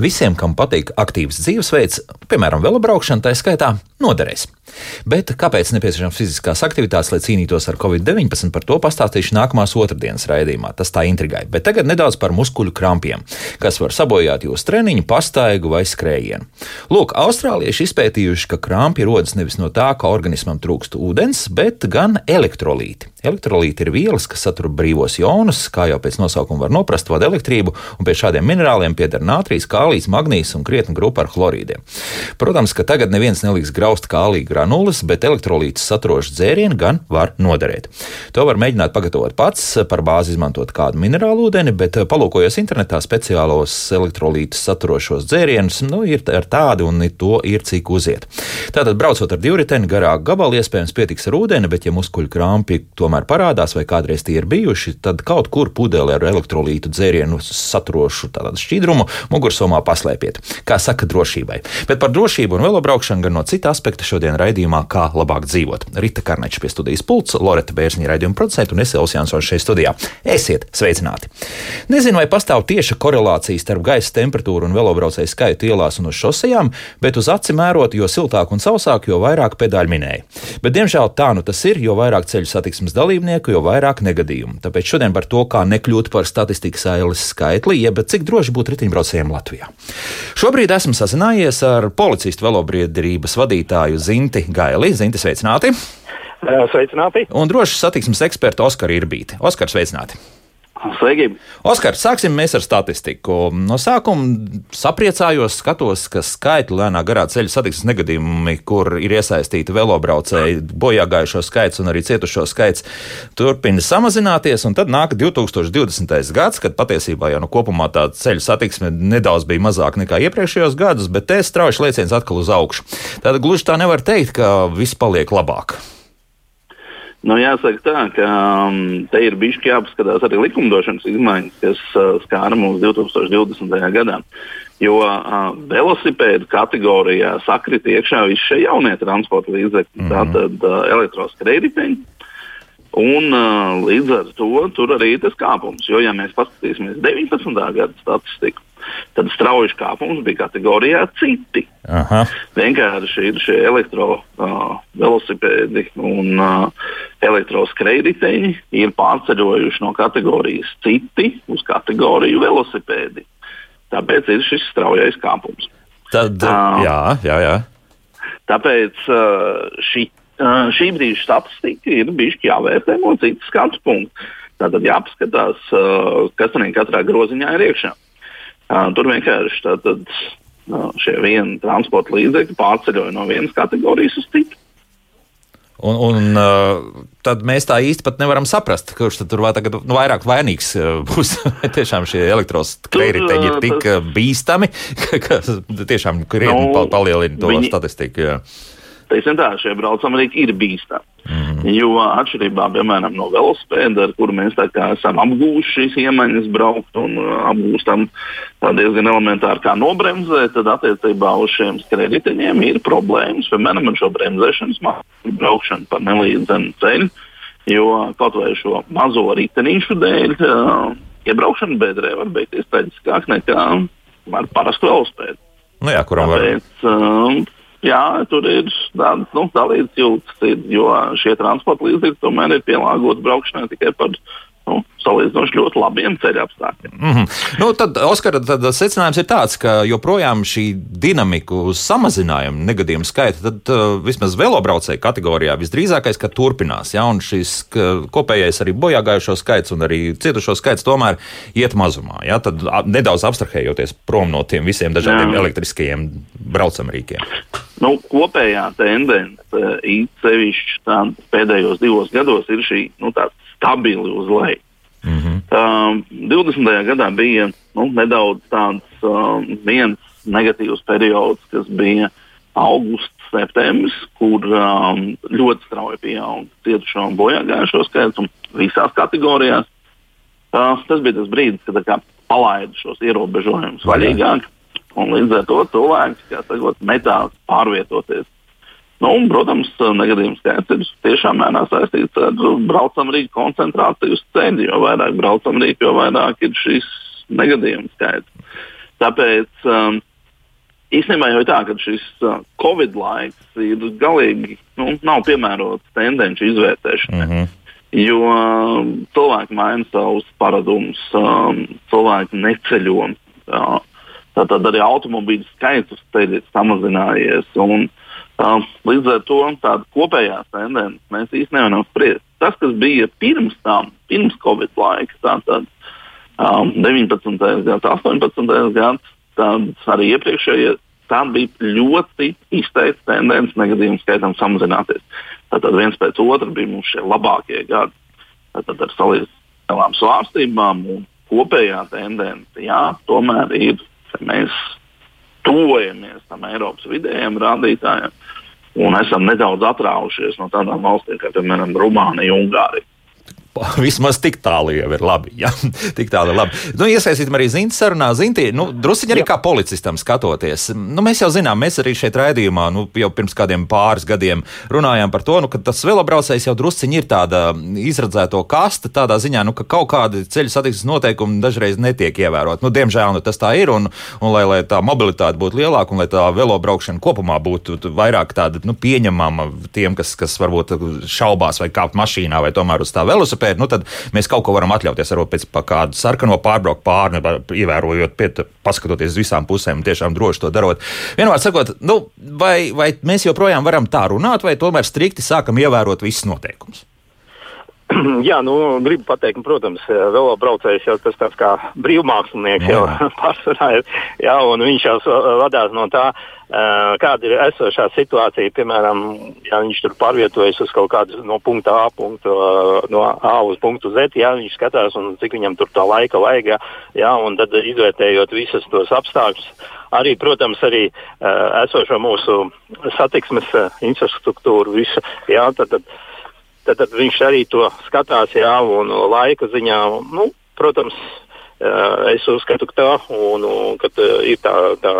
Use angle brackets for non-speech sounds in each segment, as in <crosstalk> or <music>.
Visiem, kam patīk aktīvs dzīvesveids, piemēram, velobraukšana, tā skaitā, noderēs. Bet kāpēc nepieciešams fiziskās aktivitātes, lai cīnītos ar covid-19, par to pastāstīšu nākamās otrdienas raidījumā. Tas tā intrigāja. Bet tagad nedaudz par muskuļu krampiem, kas var sabojāt jūsu treniņu, pastaigu vai skrējienu. Lūk, austrālieši izpētījuši, ka krampi rodas nevis no tā, ka organismam trūkst ūdens, bet gan elektrolīti. Elektrolīti ir vielas, kas satur brīvos jonus, kā jau pēc nosaukuma var noprast, vada elektrību, un pie šādiem minerāliem pieder nātrijas, kālijas, magnīs un krietni grupa ar chlorīdiem. Protams, ka tagad neviens neliks graust kāliju granulas, bet elektrolītus saturošs dzērieni gan var noderēt. To var mēģināt pagatavot pats, par bāzi izmantot kādu minerālu ūdeni, bet palūkojot internetā speciālos elektrolītus saturošos dzērienus, nu, ir ar tādu un to ir cik uziet. Tātad, braucot ar divriteni garāku gabalu, iespējams pietiks ar ūdeni, bet ja muskuļu krampi to tomēr parādās, vai kādreiz tie ir bijuši, tad kaut kur pudeli ar elektrolītu dzērienu saturošu šķidrumu mugursomā paslēpiet. Kā saka, drošībai. Bet par drošību un velobraukšanu gan no cita aspekta šodien raidījumā, kā labāk dzīvot. Rita Karneča pie studijas pults, Loreta Bērziņa raidījuma producenta un es Elsijānsons šeit studijā. Esiet sveicināti! Nezinu, vai pastāv tieša korelācija starp gaisa temperatūru un velobraucēju skaitu ielās un uz šosejām, bet uz aci mērot, jo siltāk un sausāk, jo vairāk pedāļu minēja. Bet, diemžēl, tā nu tas ir, jo vairāk ceļu satiksmes dalībnieku, jo vairāk negadījumu. Tāpēc šodien par to, kā nekļūt par statistikas ailes skaitli, jeb cik droši būt riteņbraucējiem Latvijā. Šobrīd esmu sazinājies ar policistu velobriedrības vadītāju Zinti Gaili. Zinti, sveicināti! Sveicināti! Un drošas satiksmes ekspertu Oskaru Irbīti. Oskar, sveicināti! Sveiki! Oskar, sāksim mēs ar statistiku. No sākuma sapriecājos, skatos, ka skaitļi lēnā garā ceļu satiksmes negadījumi, kur ir iesaistīti velobraucēji, bojā gājušo skaits un arī cietušo skaits, turpina samazināties. Tad nāk 2020. gads, kad patiesībā jau nu, kopumā tā ceļu satiksme nedaudz bija mazāka nekā iepriekšējos gadus, bet te strauji lēciens atkal uz augšu. Tad gluži tā nevar teikt, ka viss paliek labāk. Nu, jāsaka tā, ka um, te ir bijis jāpaskatās arī likumdošanas izmaiņas, kas uh, skāra mums 2020. gadā. Jo uh, velosipēdu kategorijā sakrita iekšā visi šie jaunie transporta līdzekļi, mm -hmm. tātad uh, elektroskrējēji. Un uh, līdz ar to tur arī tas kāpums. Jo, ja mēs paskatīsimies 19. gada statistiku, tad strauji kāpums bija kategorijā citi. Aha. Vienkārši ir šie elektrovelosipēdi uh, un uh, elektroskrējēji ir pārceļojuši no kategorijas citi uz kategoriju velosipēdi. Tāpēc ir šis straujais kāpums. Tad, uh, jā, jā, jā. Tāpēc uh, šī, uh, šī brīža statistika ir bijusi jāvērtē no citas skatu punkta. Tātad jāpaskatās, uh, kas tur katrā groziņā ir iekšā. Uh, tur vienkārši tātad, šie vieni transporta līdzekļi pārceļoja no vienas kategorijas uz citu. Un, un tad mēs tā īsti pat nevaram saprast, kurš tur vai tagad, nu, vairāk vainīgs būs. <laughs> tiešām šie elektroskrējēji ir tik bīstami, <laughs> ka tiešām krietni nu, palielina to viņi, statistiku. Jā teiksim tā, šie braucamrīki ir bīstami. Mm. Jo atšķirībā piemēram, no velosipēda, ar kuru mēs esam apgūši šīs iemaņas, braukt un uh, apgūstam diezgan elementāri, kā nobremzēt, tad attiecībā uz šiem krediteņiem ir problēmas. Piemēram, ar šo bremzēšanas mākslu braukšanu pa nelīdzenu ceļu, jo kaut vai šo mazo ritenīšu dēļ uh, iebraukšana bedrē var beigties traģiskāk nekā ar parastu velosipēdu. Nu jā, kuram Tāpēc, var. Jā, tur ir tādas nu, dalītas jūtas, jo šie transporta līdzekļi tomēr ir pielāgoti braukšanai tikai par nu, salīdzinoši ļoti labiem ceļa apstākļiem. Mm -hmm. nu, tad, Oskar, tad secinājums ir tāds, ka joprojām šī dinamika uz samazinājumu negadījumu skaita, tad uh, vismaz velobraucēju kategorijā visdrīzākais, ka turpinās. Ja, un šis kopējais arī bojāgājušo skaits un arī cietušo skaits tomēr iet mazumā. Ja, tad nedaudz abstrahējoties prom no tiem visiem dažādiem Jā. elektriskajiem braucamrīkiem. Nu, kopējā tendence, īpaši pēdējos divos gados, ir šī nu, stabili uz leju. Mm -hmm. uh, 20. gadā bija nu, nedaudz tāds uh, viens negatīvs periods, kas bija augusts, septembris, kur um, ļoti strauji pieauga cietušo un bojāgājušo skaits visās kategorijās. Uh, tas bija tas brīdis, kad kā, palaidu šos ierobežojumus vaļīgāk. Un līdz ar to cilvēks, kā sakot, metās pārvietoties Nu, un, protams, negadījums skaits ir tiešām mērā saistīts ar braucamrīku koncentrāciju uz ceļa. Jo vairāk braucamrīku, jo vairāk ir šīs negadījumu skaits. Tāpēc um, īstenībā jau ir tā, ka šis uh, Covid laiks ir galīgi nu, nav piemērots tendenci izvērtēšanai. Mm -hmm. Jo um, cilvēki maina savus paradumus, um, cilvēki neceļo. Uh, Tātad arī automobīļu skaits uz ceļa ir samazinājies. Un, uh, līdz ar to tāda kopējā tendence mēs īstenībā nevaram spriest. Tas, kas bija pirms tam, pirms Covid laika, tātad um, 19. gads, 18. gads, tad arī iepriekšējie, tad bija ļoti izteikta tendence negadījumu skaitam samazināties. Tātad viens pēc otra bija mums šie labākie gadi. Tātad ar salīdzināmām svārstībām un kopējā tendence, jā, tomēr ir mēs tuvojamies tam Eiropas vidējiem rādītājiem un esam nedaudz atraušies no tādām valstīm kā, piemēram, Rumānija un Ungārija. <laughs> Vismaz tik tālu jau ir labi. Ja? <laughs> tik tālu ir labi. Nu, iesaistīsim arī Zintu sarunā. Zinti, nu, druskuļi arī jā. kā policistam skatoties. Nu, mēs jau zinām, mēs arī šeit raidījumā nu, jau pirms kādiem pāris gadiem runājām par to, nu, ka tas velobraucējs jau druskuļi ir tāda izradzēto kasta, tādā ziņā, nu, ka kaut kādi ceļu satiksmes noteikumi dažreiz netiek ievēroti. Nu, diemžēl nu, tas tā ir, un, un lai, lai tā mobilitāte būtu lielāka un lai tā velobraukšana kopumā būtu vairāk tāda nu, pieņemama tiem, kas, kas varbūt šaubās vai kāpt mašīnā vai tomēr uz tā velosipēda velosipēdu, nu tad mēs kaut ko varam atļauties. Varbūt pēc kāda sarkano pārbraukt pāri, ievērojot, piet, paskatoties uz visām pusēm, tiešām droši to darot. Vienmēr sakot, nu, vai, vai mēs joprojām varam tā runāt, vai tomēr strikti sākam ievērot visus noteikumus? <clears throat> Jā, nu, gribu pateikt, protams, velo braucējs jau tas tāds kā brīvmākslinieks jā. jau <laughs> pārsvarā ir, jā, un viņš jau vadās no tā, kāda ir esošā situācija. Piemēram, ja viņš tur pārvietojas uz kaut kādu no punkta A, punktu, no A uz punktu Z, jā, viņš skatās, un cik viņam tur tā laika vajag, jā, un tad izvērtējot visus tos apstākļus. Arī, protams, arī uh, esošo mūsu satiksmes uh, infrastruktūru, visu, jā, tad, tad, tad, tad viņš arī to skatās, jā, un laika ziņā, nu, protams, es uzskatu, ka tā, un, un, ka ir tā, tā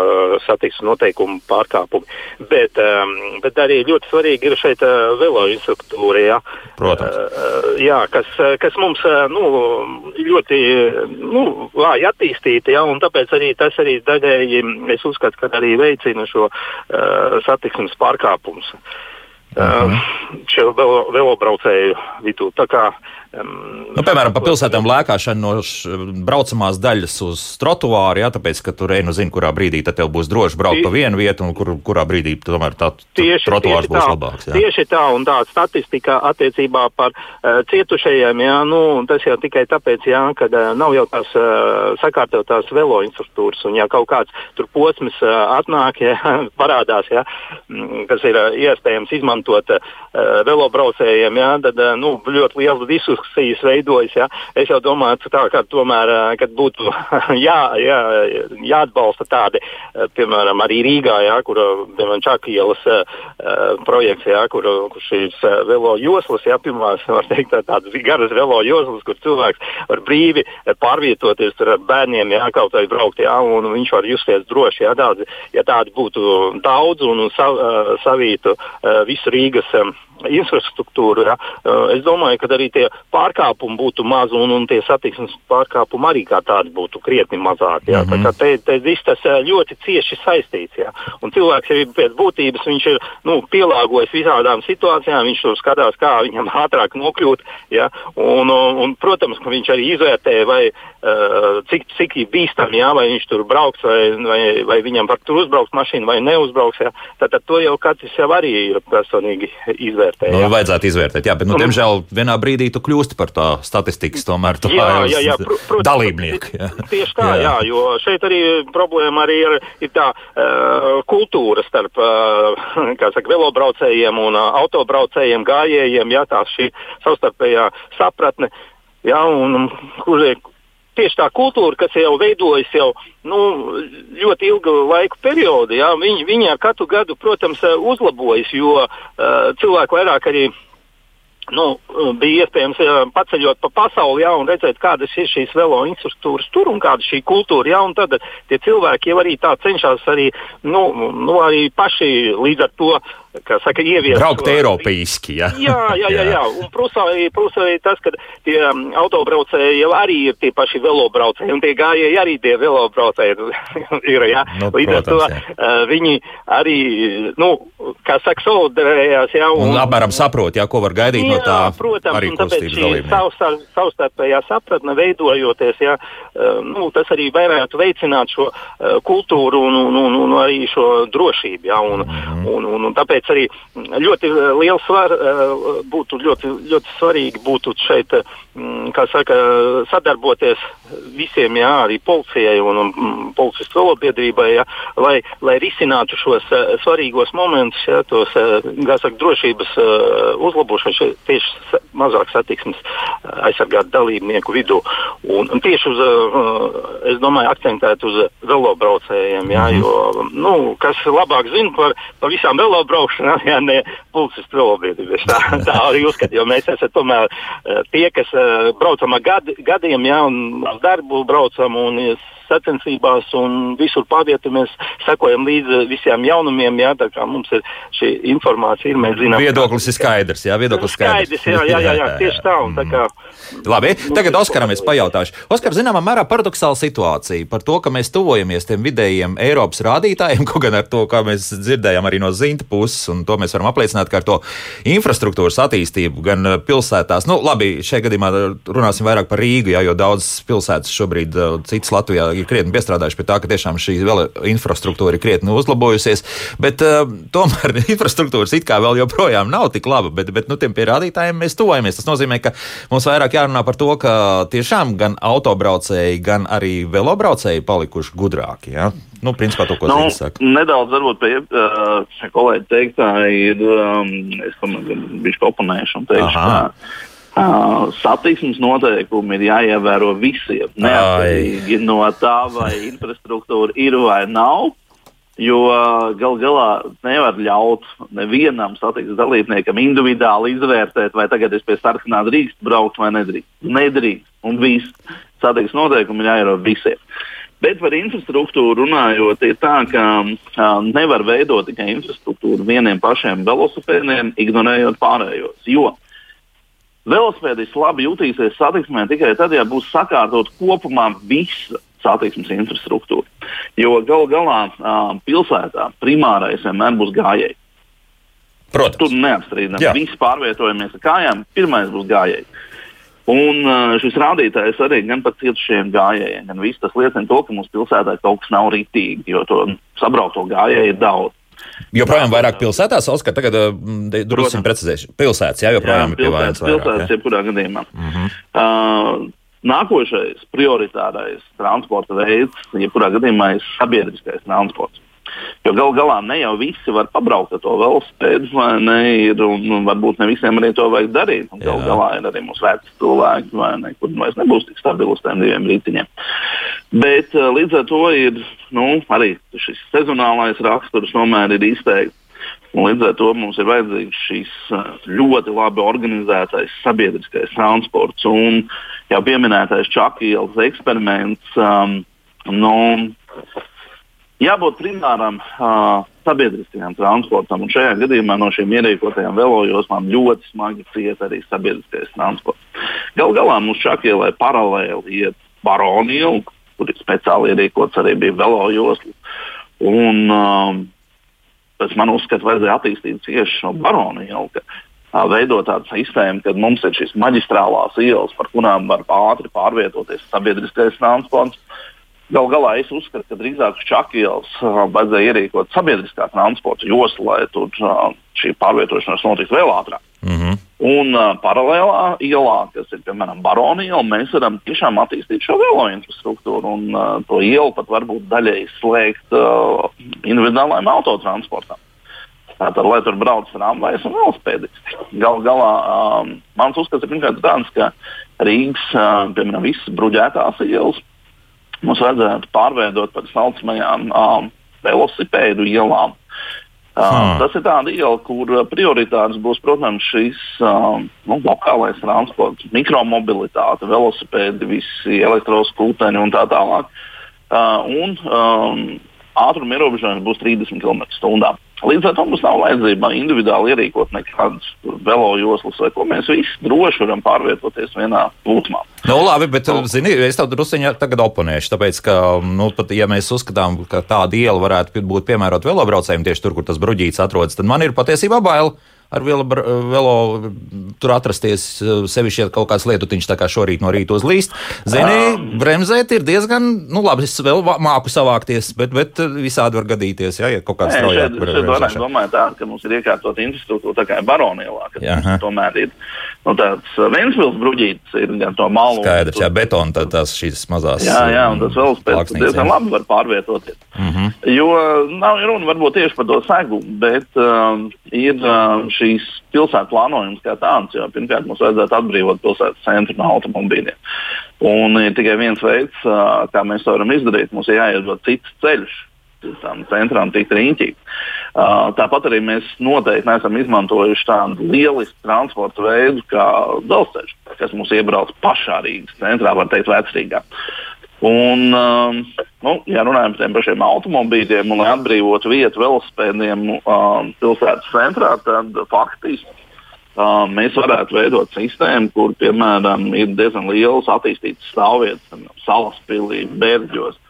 satiksmes noteikuma pārkāpumi. Bet, um, bet arī ļoti svarīgi ir šeit uh, velo infrastruktūra, jā, Protams. Uh, jā, kas, kas mums nu, ļoti nu, vāji attīstīta, jā, un tāpēc arī tas arī daļēji es uzskatu, ka arī veicina šo satiksmes pārkāpumus. Uh, uh -huh. Šo velobraucēju vidū. Tā kā nu, piemēram, pa pilsētām lēkāšana no braucamās daļas uz trotuāru, jā, tāpēc, ka tur ej, nu zini, kurā brīdī tad tev būs droši braukt pa vienu vietu, un kur, kurā brīdī tomēr tā tieši, trotuārs tieši būs tā, labāks. Jā. Tieši tā, un tā statistika attiecībā par uh, cietušajiem, jā, nu, tas jau tikai tāpēc, jā, ka uh, nav jau tās uh, sakārtotās velo infrastruktūras, un ja kaut kāds tur posms uh, atnāk, <laughs> jā, parādās, jā, mm, kas ir uh, iespējams izmantot uh, velobraucējiem, jā, tad uh, nu, ļoti liels diskusijas diskusijas veidojas. Ja? Es jau domāju, tā, ka tomēr kad būtu <laughs> jā, jā, jāatbalsta tādi, piemēram, arī Rīgā, ja, kur piemēram Čakielas uh, projekts, ja, kur, kur šīs velo joslas, ja, pirmās, var teikt, tādas garas velo joslas, kur cilvēks var brīvi pārvietoties ar bērniem, ja, kaut vai braukt, ja, un viņš var justies droši. Ja, tādi, ja tādi būtu daudz un sav, uh, savītu uh, visu Rīgas um, infrastruktūru, ja, es domāju, ka arī tie pārkāpumi būtu mazi un, un tie satiksmes pārkāpumi arī kā tādi būtu krietni mazāki. Mm -hmm. Te, te viss tas ļoti cieši saistīts. Jā. Un cilvēks jau pēc būtības viņš ir nu, pielāgojis visādām situācijām, viņš tur skatās, kā viņam <laughs> ātrāk nokļūt. Jā. Un, un, un, protams, ka viņš arī izvērtē, vai, uh, cik, cik bīstami, jā, vai viņš tur brauks, vai, vai, vai viņam var tur uzbraukt mašīnu, vai neuzbrauks. Jā. Tad, tad to jau katrs jau arī ir personīgi izvērtējis. Nu, vajadzētu izvērtēt, jā, bet, nu, diemžēl, vienā brīdī tu kļūsi kļūst par tā statistikas tomēr tā jā, jā, jā, pr protams, dalībnieku. Jā. <laughs> Tieši tā, jā. jā, jo šeit arī problēma arī ir, ir tā uh, kultūra starp uh, <laughs> saka, velobraucējiem un uh, autobraucējiem, gājējiem, jā, tā šī savstarpējā sapratne. Jā, un, kur, tieši tā kultūra, kas jau veidojas jau nu, ļoti ilgu laiku periodu, jā, viņi, viņi ar katru gadu, protams, uzlabojas, jo uh, cilvēki vairāk arī nu, bija iespējams paceļot pa pasauli, ja, un redzēt, kādas ir šīs velo infrastruktūras tur un kāda ir šī kultūra. Ja, tad tie cilvēki jau arī tā cenšas arī, nu, nu, arī paši līdz ar to kā saka, ieviest. Braukt eiropeiski, ja? jā. jā, jā, jā. Un plus plus arī tas, ka tie um, autobraucēji jau arī ir tie paši velobraucēji, un tie gājēji arī tie velobraucēji <laughs> ir, jā. Nu, Līdz ar to uh, viņi arī, nu, kā saka, solidarējās, jā. Un, un apmēram saprot, jā, ko var gaidīt jā, no tā. Protams, arī un tāpēc šī savstarpējā sapratne veidojoties, jā, uh, nu, tas arī varētu veicināt šo uh, kultūru un, un, un, un arī šo drošību, jā, un, mm -hmm. un, un, un tāpēc tāpēc arī ļoti eh, liels svar, eh, būtu ļoti, ļoti svarīgi būtu šeit, mm, kā saka, sadarboties visiem, jā, arī policijai un, un policistu valobiedrībai, jā, lai, lai risinātu šos uh, svarīgos momentus, jā, tos, kā saka, drošības uzlabošanu tieši mazāk satiksmes aizsargāt dalībnieku vidū. Un, un tieši uz, es domāju, akcentēt uz velobraucējiem, jā, mhm. jo, nu, kas labāk zina par, par visām velobraucējiem, braukšanā, <laughs> ja ne policistu velobiedrības. Tā, <laughs> tā arī uzskata, jo mēs esam tomēr uh, tie, kas uh, braucam ar gad, gadiem, ja, un uz darbu braucam un sacensībās un visur pārvietamies, sekojam līdzi visiem jaunumiem. Jā, tā kā mums ir šī informācija, ir, mēs zinām. Viedoklis ir skaidrs, jā, viedoklis skaidrs. skaidrs jā, jā, jā, jā, <laughs> tieši tā. Tā kā, Labi, tagad Oskaram es pajautāšu. Oskar, zināmā mērā paradoxāla situācija par to, ka mēs tuvojamies tiem vidējiem Eiropas rādītājiem, <laughs> kaut gan ar to, kā mēs dzirdējām arī no Zinta puses, un to mēs varam apliecināt, ka ar to infrastruktūras attīstību gan uh, pilsētās, nu labi, šajā gadījumā runāsim vairāk par Rīgu, jā, jo daudz pilsētas šobrīd uh, citas Latvijā ir krietni piestrādājuši pie tā, ka tiešām šī infrastruktūra ir krietni uzlabojusies, bet uh, tomēr <laughs> infrastruktūras it kā vēl joprojām nav tik laba, bet, bet nu, tiem pierādītājiem mēs tuvojamies. Tas nozīmē, ka mums vairāk jārunā par to, ka tiešām gan autobraucēji, gan arī velobraucēji palikuši gudrāki. Ja? Nu, principā to, ko nu, saka. Nedaudz varbūt pie uh, kolēģi teiktā ir, um, es tomēr biju oponējuši un teikšu, ka Uh, satiksmes noteikumi ir jāievēro visiem, neatkarīgi no tā, vai infrastruktūra ir vai nav. Jo gal galā nevar ļaut nevienam satiksmes dalībniekam individuāli izvērtēt, vai tagad es pie sarkanā drīkst braukt vai nedrīkst. Nedrīkst. Un viss satiksmes noteikumi ir jāievēro visiem. Bet par infrastruktūru runājot, ir tā, ka uh, nevar veidot tikai infrastruktūru vieniem pašiem velosipēdiem, ignorējot pārējos. Jo Velosipēdists labi jutīsies satiksmē tikai tad, ja būs sakārtot kopumā visa satiksmes infrastruktūra. Jo gal galā uh, pilsētā primārais vienmēr būs gājēji. Protams. Tur neapstrīdami. Visi pārvietojamies ar kājām, pirmais būs gājēji. Un šis rādītājs arī gan par cietušiem gājējiem, gan viss tas liecina to, ka mūsu pilsētā kaut kas nav rītīgi, jo to sabraukto gājēju ir daudz. Joprojām vairāk pilsētās, Oskar, tagad uh, drusku precizēšu. Pilsētas, jā, joprojām jā, ir. Pilsētas, ja? jebkurā gadījumā. Mm -hmm. uh, nākošais prioritārais transporta veids, jebkurā gadījumā, ir sabiedriskais transports. Jo gal galā ne jau visi var pabraukt ar to velosipēdu, vai ne? Ir, un, varbūt ne visiem arī to vajag darīt. Gal galā ir arī mūsu veci cilvēki, vai ne, kur vairs nebūs tik stabili uz tiem diviem rītiņiem. Bet uh, līdz ar to ir nu, arī šis sezonālais raksturs tomēr ir izteikts. Un līdz ar to mums ir vajadzīgs šis uh, ļoti labi organizētais sabiedriskais transports un jau pieminētais Čakielas eksperiments. Um, nu, jābūt primāram uh, sabiedriskajam transportam. Un šajā gadījumā no šiem ierīkotajiem velojosmām ļoti smagi cieta arī sabiedriskais transports. Galu galā mums šakielē paralēli iet Baroniela, kur ir speciāli ierīkots arī bija velojosla. Un, um, pēc man uzskata, vajadzēja attīstīt tieši no Baroniela. Ka, veidot tādu sistēmu, kad mums ir šīs maģistrālās ielas, par kurām var ātri pārvietoties sabiedriskais transports, Galu galā es uzskatu, ka drīzāk Čakielas uh, vajadzēja ierīkot sabiedriskā transporta joslu, lai tur uh, šī pārvietošanās notiktu vēl ātrāk. Mm -hmm. Un uh, paralēlā ielā, kas ir piemēram Baronija iela, mēs varam tiešām attīstīt šo velo infrastruktūru un uh, to ielu pat varbūt daļēji slēgt uh, individuālajiem autotransportam. Tātad, lai tur brauc tramvajs un velospēdisti. Galu galā um, mans uzskats ir pirmkārt tāds, ka Rīgas, uh, piemēram, visas bruģētās ielas mums vajadzētu pārveidot par saucamajām um, velosipēdu ielām. Hmm. Tas ir tāds iela, kur prioritārs būs, protams, šis um, nu, lokālais transports, mikromobilitāte, velosipēdi, visi elektroskūteņi un tā tālāk. Uh, un um, ātruma ierobežojums būs 30 km/h. Līdz ar to mums nav vajadzība individuāli ierīkot nekādas velo joslas, vai ko mēs visi droši varam pārvietoties vienā plūsmā. Nu, labi, bet, zini, es tev druskuļi tagad oponēšu, tāpēc, ka, nu, pat ja mēs uzskatām, ka tāda iela varētu būt piemērota velobraucējiem tieši tur, kur tas bruģīts atrodas, tad man ir patiesībā bail ar velo, velo tur atrasties, sevišķi, ja kaut kāds lietutiņš tā kā šorīt no rīta uzlīst. Zini, bremzēt ir diezgan, nu labi, es vēl māku savākties, bet, bet visādi var gadīties, ja, ja kaut kāds straujāk. Es domāju tā, ka mums ir iekārtot infrastruktūra tā kā Baronielā, ka tomēr ir nu, tāds Ventspils bruģītis, ir gan to malu. Skaidrs, jā, betona, tad tās šīs mazās. Jā, jā, un tas vēl spēc diezgan labi var pārvietoties. Mm -hmm. Jo nav runa varbūt tieši par to segu, bet um, ir um, šīs pilsētas plānojums kā tāds. Jo, pirmkārt, mums vajadzētu atbrīvot pilsētas centru no automobīļiem. Un ir tikai viens veids, kā mēs to varam izdarīt. Mums ir jāiedod cits ceļš. Tam centram tikt riņķī. Uh, tāpat arī mēs noteikti neesam izmantojuši tādu lielisku transporta veidu kā dzelzceļš, kas mums iebrauc pašā Rīgas centrā, var teikt, vecrīgā. Un, um, nu, ja runājam par tiem pašiem automobīļiem un lai atbrīvotu vietu velosipēdiem um, pilsētas centrā, tad faktiski uh, mēs varētu veidot sistēmu, kur, piemēram, ir diezgan liels attīstīts stāvvietas, salaspīlī, bērģos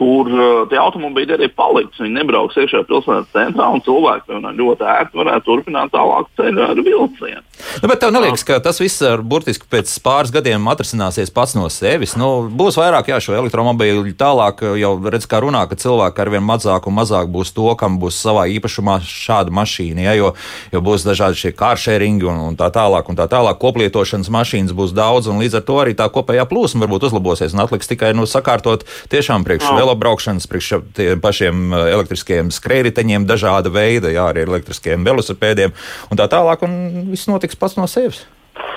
kur uh, tie automobīļi arī paliks. Viņi nebrauks iekšā pilsētas centrā, un cilvēki ļoti ērti varētu turpināt tālāk ceļu ar vilcienu. Nu, bet tev neliekas, ka tas viss ar burtiski pēc pāris gadiem atrisināsies pats no sevis? Nu, būs vairāk jā, šo elektromobīļu tālāk, jau redz, kā runā, ka cilvēki ar vien mazāk un mazāk būs to, kam būs savā īpašumā šāda mašīna, ja, jo, jo būs dažādi šie kāršēringi un, un tā tālāk, un tā tālāk. Koplietošanas mašīnas būs daudz, un līdz ar to arī tā kopējā plūsma varbūt uzlabosies un atliks tikai nu, sakārtot tiešām priekš vēl velobraukšanas, priekš tiem pašiem uh, elektriskiem skrējriteņiem, dažāda veida, jā, arī elektriskiem velosipēdiem un tā tālāk, un viss notiks pats no sevis.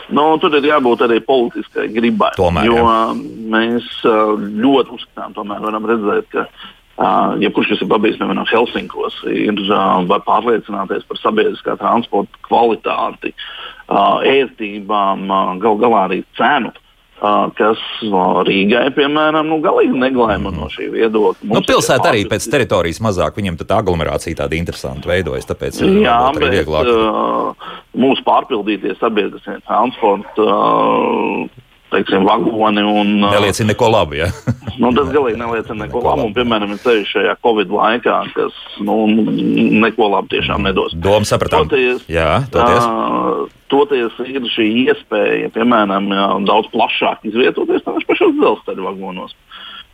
Nu, tur ir jābūt arī politiskai gribai. Tomēr, jo jā. Uh, mēs uh, ļoti uzskatām, tomēr varam redzēt, ka Uh, jebkurš, kas ir pabijis piemēram Helsinkos, ir, uh, var pārliecināties par sabiedriskā transporta kvalitāti, uh, ērtībām, uh, gal galā arī cenu kas Rīgai, piemēram, nu, galīgi neglēma no šī viedokļa. Nu, pilsēta arī pēc teritorijas mazāk, viņam tā aglomerācija tāda interesanta veidojas, tāpēc ir Jā, bet, vieglāk. Uh, mūsu pārpildītie sabiedriskie transporta uh, teiksim, vagoni. Un, neliecina neko labu. Ja? <laughs> nu, tas galīgi neliecina neko labu. Un, piemēram, ir ceļš šajā Covid laikā, kas nu, neko labu tiešām nedos. Doma sapratām. Toties, Jā, toties. Uh, toties ir šī iespēja, piemēram, daudz plašāk izvietoties tādās pašos dzelzceļa vagonos.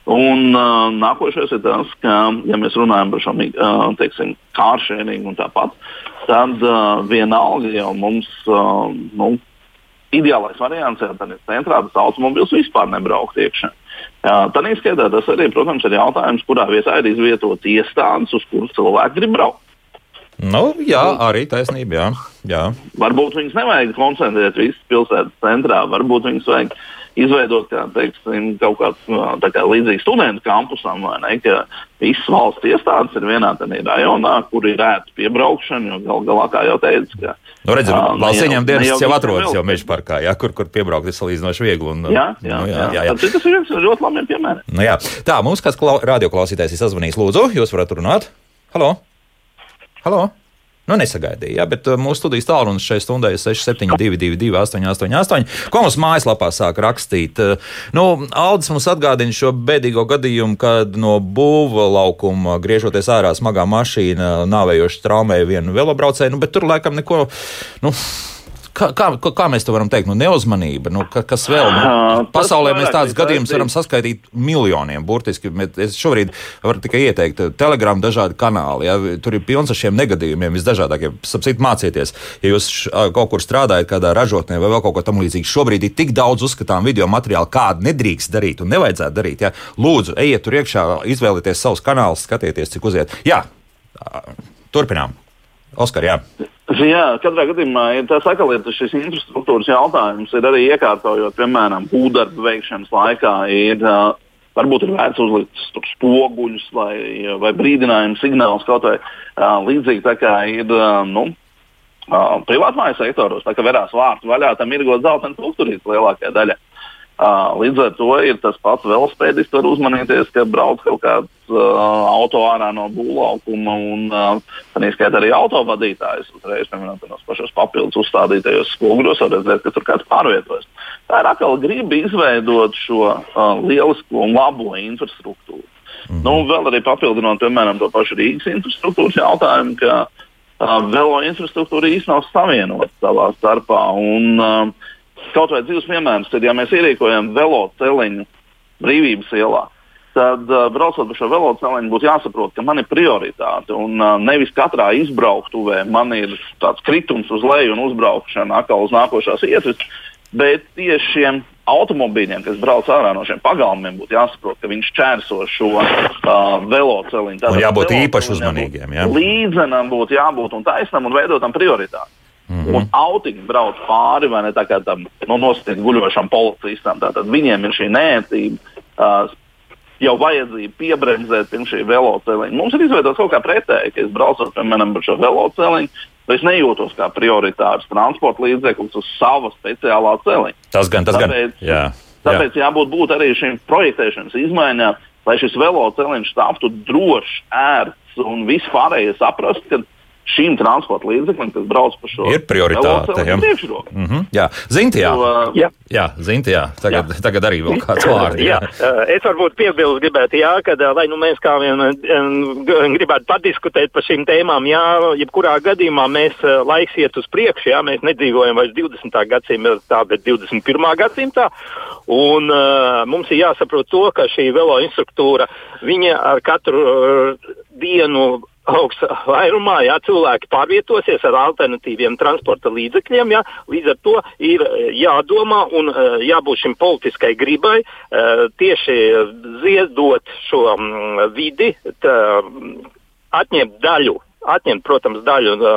Un uh, nākošais ir tas, ka, ja mēs runājam par šo uh, kāršēringu un tāpat, tad uh, vienalga jau mums uh, nu, ideālais variants ir, tad centrā tas automobils vispār nebraukt iekšā. Tad izskaitā tas arī, protams, ir jautājums, kurā vietā ir izvietots iestādes, uz kuras cilvēki grib braukt. Nu, jā, arī taisnība. Jā, jā. Varbūt viņas nevajag koncentrēt visas pilsētas centrā, varbūt viņas vajag izveidot kā, teiksim, kaut kāds kā līdzīgs studentu kampusam, vai ne? Ka visas valsts iestādes ir vienā rajonā, kur ir ērta piebraukšana. Gal galā, kā jau teicu, ka. Nu, redzam, valsts ieņem dienas jau, atrodas jau meža parkā, jā, kur, kur piebraukt ir salīdzinoši viegli. Un, jā, jā, nu, jā, jā, jā. Tas ir viens no ļoti labiem piemēriem. Nu, jā. Tā, mums kāds radioklausītājs ir sazvanījis. Lūdzu, jūs varat runāt? Halo! Halo! Nu, nesagaidīja, ja, bet uh, mūsu studijas tālrunis šai stundai ir 6722, 888, ko mums mājaslapā sāk rakstīt. Uh, nu, Aldis mums atgādina šo bēdīgo gadījumu, kad no būva laukuma griežoties ārā smagā mašīna nāvējoši traumēja vienu velobraucēju, nu, bet tur laikam neko. Nu, Kā, kā, kā mēs to varam teikt? Nu, neuzmanība. Nu, ka, kas vēl? Nu, pasaulē mēs tādus gadījumus varam saskaitīt miljoniem. Burtiski es šobrīd varu tikai ieteikt, telegramu dažādi kanāli. Ja, tur ir pilns ar šiem negadījumiem, visdažādākiem. Sapcīt, mācieties, ja jūs kaut kur strādājat, kādā ražotnē vai vēl kaut ko tamlīdzīgu. Šobrīd ir tik daudz uzskatām video materiālu, kādu nedrīkst darīt un nevajadzētu darīt. Ja. Lūdzu, ejiet tur iekšā, izvēlieties savus kanālus, skatieties, cik uziet. Jā, turpinām. Oskar, jā. Jā, katrā gadījumā ir tā sakalieta, šis infrastruktūras jautājums ir arī iekārtojot, piemēram, būvdarbu veikšanas laikā. Ir, uh, varbūt ir vērts uzlikt spoguļus vai, vai brīdinājumu signālus kaut vai uh, līdzīgi tā kā ir. Uh, nu, Uh, privātmāju sektoros, tā kā verās vārtu vaļā, tam ir gods zelta struktūrīts lielākajā daļā. Līdz ar to ir tas pats velospēdists, var uzmanīties, ka brauc kaut kāds uh, auto ārā no būvlaukuma, un uh, tā skaitā arī autovadītājs uzreiz, piemēram, tos pašos papildus uzstādītajos spoguļos, var redzēt, ka tur kāds pārvietojas. Tā ir atkal griba izveidot šo uh, lielisko un labo infrastruktūru. Mm nu, vēl arī papildinot, piemēram, to pašu Rīgas infrastruktūras jautājumu, ka uh, velo infrastruktūra īstenībā nav savienota savā starpā. Un, uh, kaut vai dzīves piemērs, tad, ja mēs ierīkojam veloceliņu brīvības ielā, tad, uh, braucot pa šo veloceliņu, būtu jāsaprot, ka man ir prioritāte. Un uh, nevis katrā izbrauktuvē man ir tāds kritums uz leju un uzbraukšana atkal uz nākošās ietves, bet tieši šiem automobīļiem, kas brauc ārā no šiem pagalmiem, būtu jāsaprot, ka viņš čērso šo uh, veloceliņu. Tātad jābūt īpaši uzmanīgiem. Jā. Līdzenam būtu jābūt un taisnam un veidotam prioritāti. Mm -hmm. Un autiņi brauc pāri vai ne tā kā tam nu, nosacītam guļošam policistam. Tātad viņiem ir šī nētība. Uh, Jau vajadzīja piebremzēt pirms šī veloceliņa. Mums ir izveidots kaut kā pretēji, ka es braucu piemēram ar šo veloceliņu, es nejūtos kā prioritārs transporta līdzeklis uz sava speciālā celiņa. Tas gan, tas tāpēc, gan. Jā, tāpēc jā. jābūt būt arī šīm projektēšanas izmaiņām, lai šis veloceliņš taptu drošs, ērts un vispārējais saprast, ka šīm transporta līdzekļiem, kas brauc pa šo ir prioritāte. Ja. Mm -hmm, jā, Zinti, jā. Uh, jā. jā, Zinti, jā. Tagad, jā. tagad arī vēl kāds vārds. Jā. jā, es varbūt piebildu gribētu, jā, ka lai nu mēs kā vien gribētu padiskutēt par šīm tēmām, jā, jebkurā gadījumā mēs laiks iet uz priekšu, jā, mēs nedzīvojam vairs 20. gadsimtā, bet 21. gadsimtā. Un uh, mums ir jāsaprot to, ka šī velo instruktūra, viņa ar katru uh, dienu augsts vairumā, ja cilvēki pārvietosies ar alternatīviem transporta līdzekļiem, ja, līdz ar to ir eh, jādomā un eh, jābūt šim politiskai gribai eh, tieši ziedot šo mm, vidi, tā, atņemt daļu atņemt, protams, daļu uh,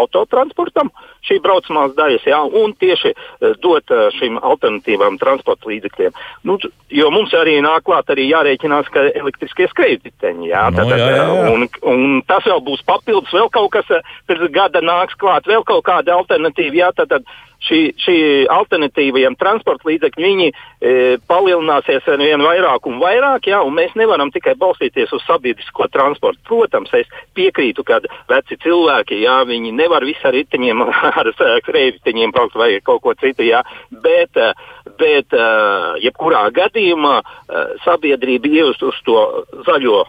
autotransportam, šī braucamās daļas, jā, un tieši uh, dot uh, šīm alternatīvām transporta līdzekļiem. Nu, jo mums arī nāk klāt arī jārēķinās, ka elektriskie skrejteņi, jā, no, nu, tad, jā, jā, jā. Un, un tas vēl būs papildus, vēl kaut kas pēc gada nāks klāt, vēl kaut kāda alternatīva, jā, tad, tad šī, šī alternatīvajiem transporta līdzekļi viņi, e, palielināsies ar vien vairāk un vairāk, jā, un mēs nevaram tikai balstīties uz sabiedrisko transportu. Protams, es piekrītu, ka veci cilvēki, jā, viņi nevar visu ar riteņiem, <laughs> ar <laughs> skrējēju braukt vai kaut ko citu, jā, bet, e, bet e, jebkurā gadījumā e, sabiedrība ievest uz to zaļo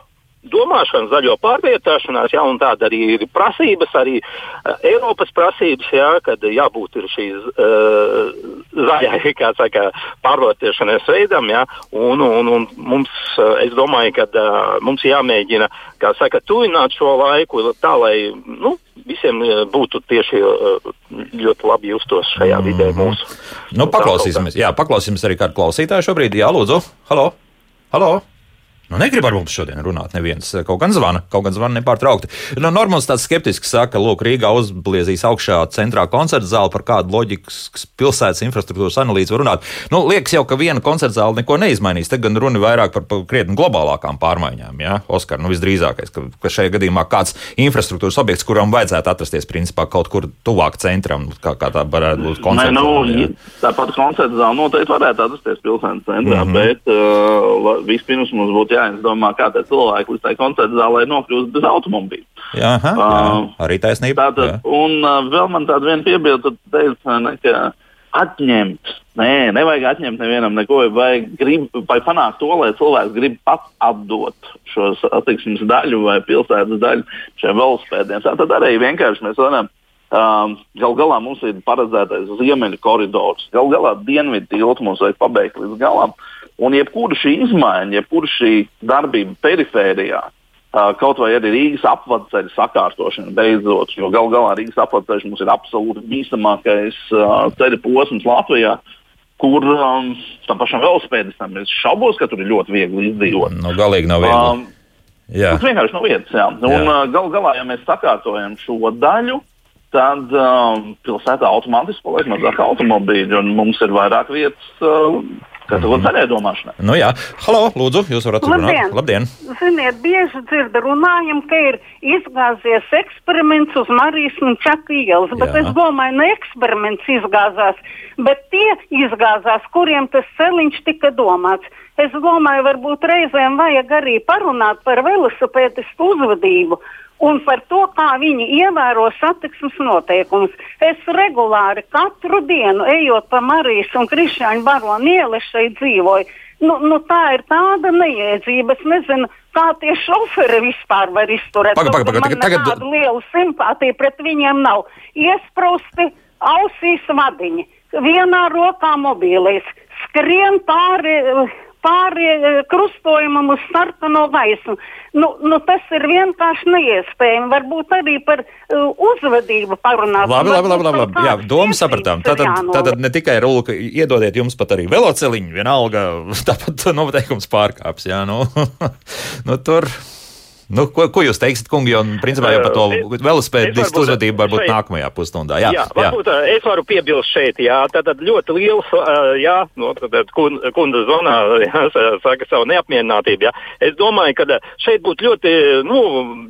domāšana, zaļo pārvietošanās, ja, un tāda arī ir prasības, arī uh, Eiropas prasības, ja, kad jābūt šīs uh, zaļai, <laughs> saka, pārvietošanās veidam, ja, un, un, un mums, uh, es domāju, ka uh, mums jāmēģina, kā saka, tuvināt šo laiku tā, lai, nu, visiem būtu tieši ļoti labi justos šajā mm. vidē mūsu. Nu, paklausīsimies, jā, paklausīsimies arī kādu klausītāju šobrīd. Jā, lūdzu, halo! halo. Nu, negrib ar mums šodien runāt. Neviens kaut gan zvana, kaut gan zvana nepārtraukti. Nu, Normāls tāds skeptisks saka, ka Rīgā uzbliezīs augšā centrā koncerta zāle par kādu loģiskas pilsētas infrastruktūras analīzi var runāt. Nu, liekas jau, ka viena koncerta zāle neko neizmainīs. Te gan runa vairāk par, krietni globālākām pārmaiņām. Ja? Oskar, nu visdrīzākais, ka, ka šajā gadījumā kāds infrastruktūras objekts, kuram vajadzētu atrasties principā kaut kur tuvāk centram, kā, kā tā varētu būt koncerta zāle. Nu, tāpat koncerta zāle noteikti varētu atrasties pilsētas centrā, mm -hmm. bet uh, vispirms mums būtu jā jāizdomā, kā tie cilvēki līdz tai koncerta zālē nokļūst bez automobīļa. Jā, aha, jā, um, arī taisnība. Tātad, jā. un uh, vēl man tāda viena piebilde, tad teica, ne, ka atņemt. Nē, nevajag atņemt nevienam neko, vai, grib, vai panākt to, lai cilvēks grib pats atdot šo satiksmes daļu vai pilsētas daļu šiem velospēdiem. Tad arī vienkārši mēs varam. Um, gal galā mums ir paredzētais ziemeļu koridors. Gal galā dienvidu tiltu mums vajag pabeigt līdz galam. Uh, Un jebkura šī izmaiņa, jebkura šī darbība perifērijā, kaut vai arī Rīgas apvidceļa sakārtošana beidzot, jo gal galā Rīgas apvidceļš mums ir absolūti bīstamākais ceļa posms Latvijā. Kur um, tam pašam velospēdistam es šaubos, ka tur ir ļoti viegli izdzīvot. Nu, galīgi nav viegli. Um, jā. Tas vienkārši nav vietas. Jā. Un, jā. Uh, gal galā, ja mēs sakārtojam šo daļu, tad um, pilsētā automātiski paliek mazāk automobīļu, un mums ir vairāk vietas uh, Kā mm -hmm. zaļai domāšanai. Nu jā, halo, lūdzu, jūs varat uzrunāt. Labdien! Ziniet, bieži dzird runājam, ka ir izgāzies eksperiments uz Marijas un Čaka ielas, bet jā. es domāju, ne eksperiments izgāzās, bet tie izgāzās, kuriem tas celiņš tika domāts. Es domāju, varbūt reizēm vajag arī parunāt par velosipēdistu uzvedību un par to, kā viņi ievēro satiksmes noteikumus. Es regulāri katru dienu ejot pa Marijas un Krišņāņu baronu ielu šeit dzīvoju. Nu, nu, tā ir tāda neiedzība. Es nezinu, kā tie šoferi vispār var izturēt. Paga, paga, paga, tagad, tagad... Tāda liela simpātija pret viņiem nav. Iesprūsti ausīs vadiņi, vienā rokā mobīlīs, skrien pāri pāri eh, krustojumam uz sarkano gaismu. Nu, nu, tas ir vienkārši neiespējami. Varbūt arī par uh, uzvedību parunāt. Labi, labi, labi. labi, labi. Jā, domu sapratām. Tātad, tātad ne tikai rulka, iedodiet jums pat arī veloceliņu, vienalga, <laughs> tāpat noteikums pārkāps. Jā, nu, <laughs> nu tur. Nu, ko, ko jūs teiksiet, kungi? Jo, principā, jau par to velospēdistu uzvedību varbūt šeit, nākamajā pusstundā. Jā, jā, jā, varbūt es varu piebilst šeit, jā, tātad ļoti liels, jā, no, tad kunda zonā, <laughs> jā, saka savu neapmierinātību, jā. Es domāju, ka šeit būtu ļoti, nu,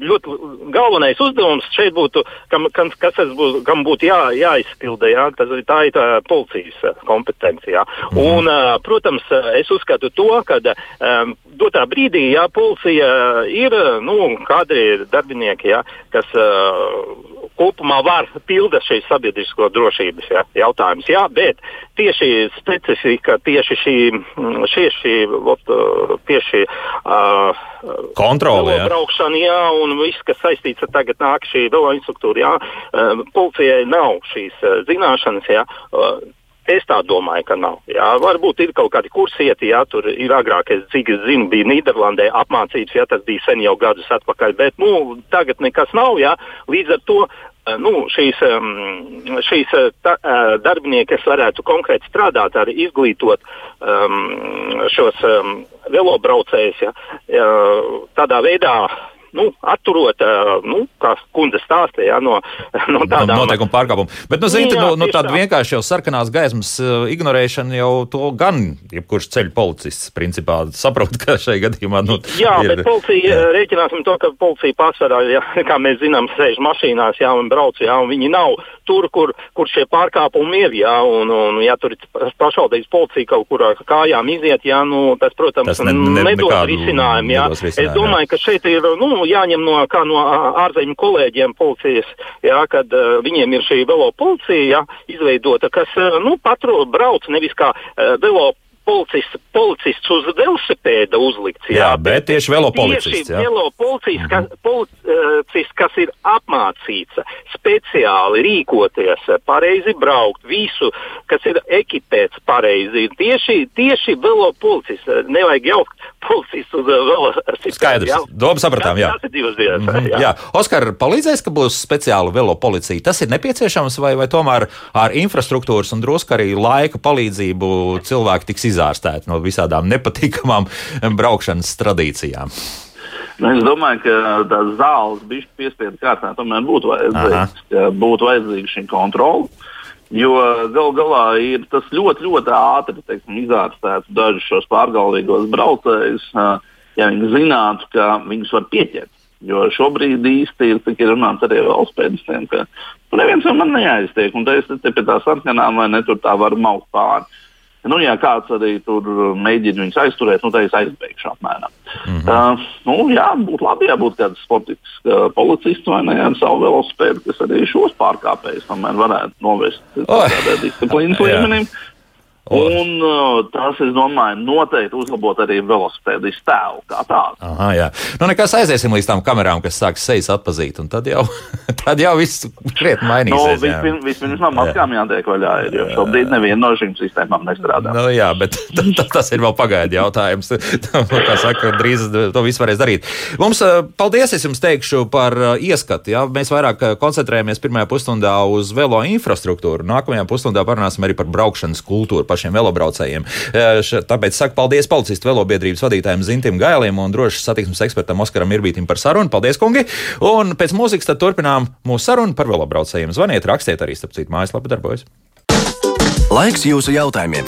ļoti galvenais uzdevums šeit būtu, kam, kam, kas būtu, kam būtu jā, jāizpilda, jā, tas, tā ir tā policijas kompetencija. Mhm. Un, protams, es uzskatu to, ka um, dotā brīdī, jā, policija ir, nu, nu, kādi darbinieki, ja, kas uh, kopumā var pildīt šīs sabiedrisko drošības ja, jautājumus. Jā, bet tieši specifika, tieši šī, šie, šī, ot, tieši uh, kontrole, jā. braukšana, jā, un viss, kas saistīts ar tagad nāk šī velo instruktūra, jā, uh, policijai nav šīs uh, zināšanas, jā. Uh, Es tā domāju, ka nav. Jā, varbūt ir kaut kādi kursieti, jā, tur ir agrāk, es, cik es zinu, bija Nīderlandē apmācības, jā, tas bija sen jau gadus atpakaļ, bet nu, tagad nekas nav. Jā, līdz ar to eh, nu, šīs, šīs eh, ta, eh, darbinieki, kas varētu konkrēti strādāt, arī izglītot um, šos um, velobraucējus, ja, tādā veidā nu, atturot, nu, kā kundze stāstīja, no, no tādām noteikuma pārkāpumiem. Bet, nu, ziniet, no, no tāda vienkārši jau sarkanās gaismas ignorēšana jau to gan jebkurš ceļu policists principā saprot, ka šai gadījumā. Nu, jā, ir, bet policija jā. rēķināsim to, ka policija pārsvarā, jā, kā mēs zinām, sēž mašīnās, jā, un brauc, jā, un viņi nav tur, kur, kur šie pārkāpumi ir, jā, un, un ja tur ir pašvaldības policija kaut kur ar kājām iziet, jā, nu, tas, protams, tas ne, ne, nedod risinājumu, jā. Risinājumu, es domāju, jā. ka šeit ir, nu, jāņem no, no ārzemju kolēģiem policijas, jā, kad uh, viņiem ir šī velo policija jā, izveidota, kas uh, nu, patru brauc nevis kā uh, velo policists, policists uz velosipēda uzlikts. Jā, jā bet tieši velopolicists. Tieši velopolicists, kas, mhm. policists, kas ir apmācīts speciāli rīkoties, pareizi braukt, visu, kas ir ekipēts pareizi. Tieši, tieši velopolicists, nevajag jaukt policists uz velosipēda. Skaidrs, doma sapratām, jā. Tas ir divas dienas. Mm -hmm, jā. jā. Oskar, palīdzēs, ka būs speciāla velopolicija. Tas ir nepieciešams vai, vai tomēr ar infrastruktūras un drusku arī laika palīdzību cilvēki tiks izārstēti no visādām nepatīkamām braukšanas tradīcijām? Nu, es domāju, ka tās zāles bija piespiedu kārtā, tomēr būtu vajadzīgs, būtu vajadzīga šī kontrola. Jo gal galā ir tas ļoti, ļoti ātri teiksim, izārstēts dažus šos pārgalvīgos braucējus, ja viņi zinātu, ka viņus var pieķert. Jo šobrīd īsti ir, ir runāts arī valsts pēdējiem, ka neviens no man neaiztiek, un es te pie tā sarkanām vai ne tur tā var maukt pāri. Nu, ja kāds arī tur mēģina viņus aizturēt, nu, tad es aizbeigšu apmēram. Mm -hmm. uh, nu, jā, būtu labi, ja būtu kāds sportisks uh, policists vai ne, ar savu velosipēdu, kas arī šos pārkāpējus tomēr varētu novest oh. tādā disciplīnas līmenī. Un uh, tas, es domāju, noteikti uzlabot arī velosipēdistu tēlu kā tādu. Aha, jā. Nu, nekas aiziesim līdz tām kamerām, kas sāks sejas atpazīt, un tad jau, <laughs> tad jau viss krietni mainīsies. Nu, vispirms, vispirms no maskām jātiek vaļā, jo šobrīd neviena no šīm sistēmām nestrādā. Nu, jā, bet <laughs> tas ir vēl pagaidu jautājums. <laughs> kā saka, drīz to visu varēs darīt. Mums, uh, paldies, es jums teikšu par uh, ieskatu. Jā. Mēs vairāk koncentrējamies pirmajā pusstundā uz velo infrastruktūru. Nākamajā pusstundā parunāsim arī par braukšanas kultūru pašiem velobraucējiem. Tāpēc saku paldies policistu velobiedrības vadītājiem Zintim Gailim un drošas satiksmes ekspertam Oskaram Irbītim par sarunu. Paldies, kungi! Un pēc mūzikas turpinām mūsu sarunu par velobraucējiem. Zvaniet, rakstiet arī, starp citu, mājaslapa darbojas. Laiks jūsu jautājumiem!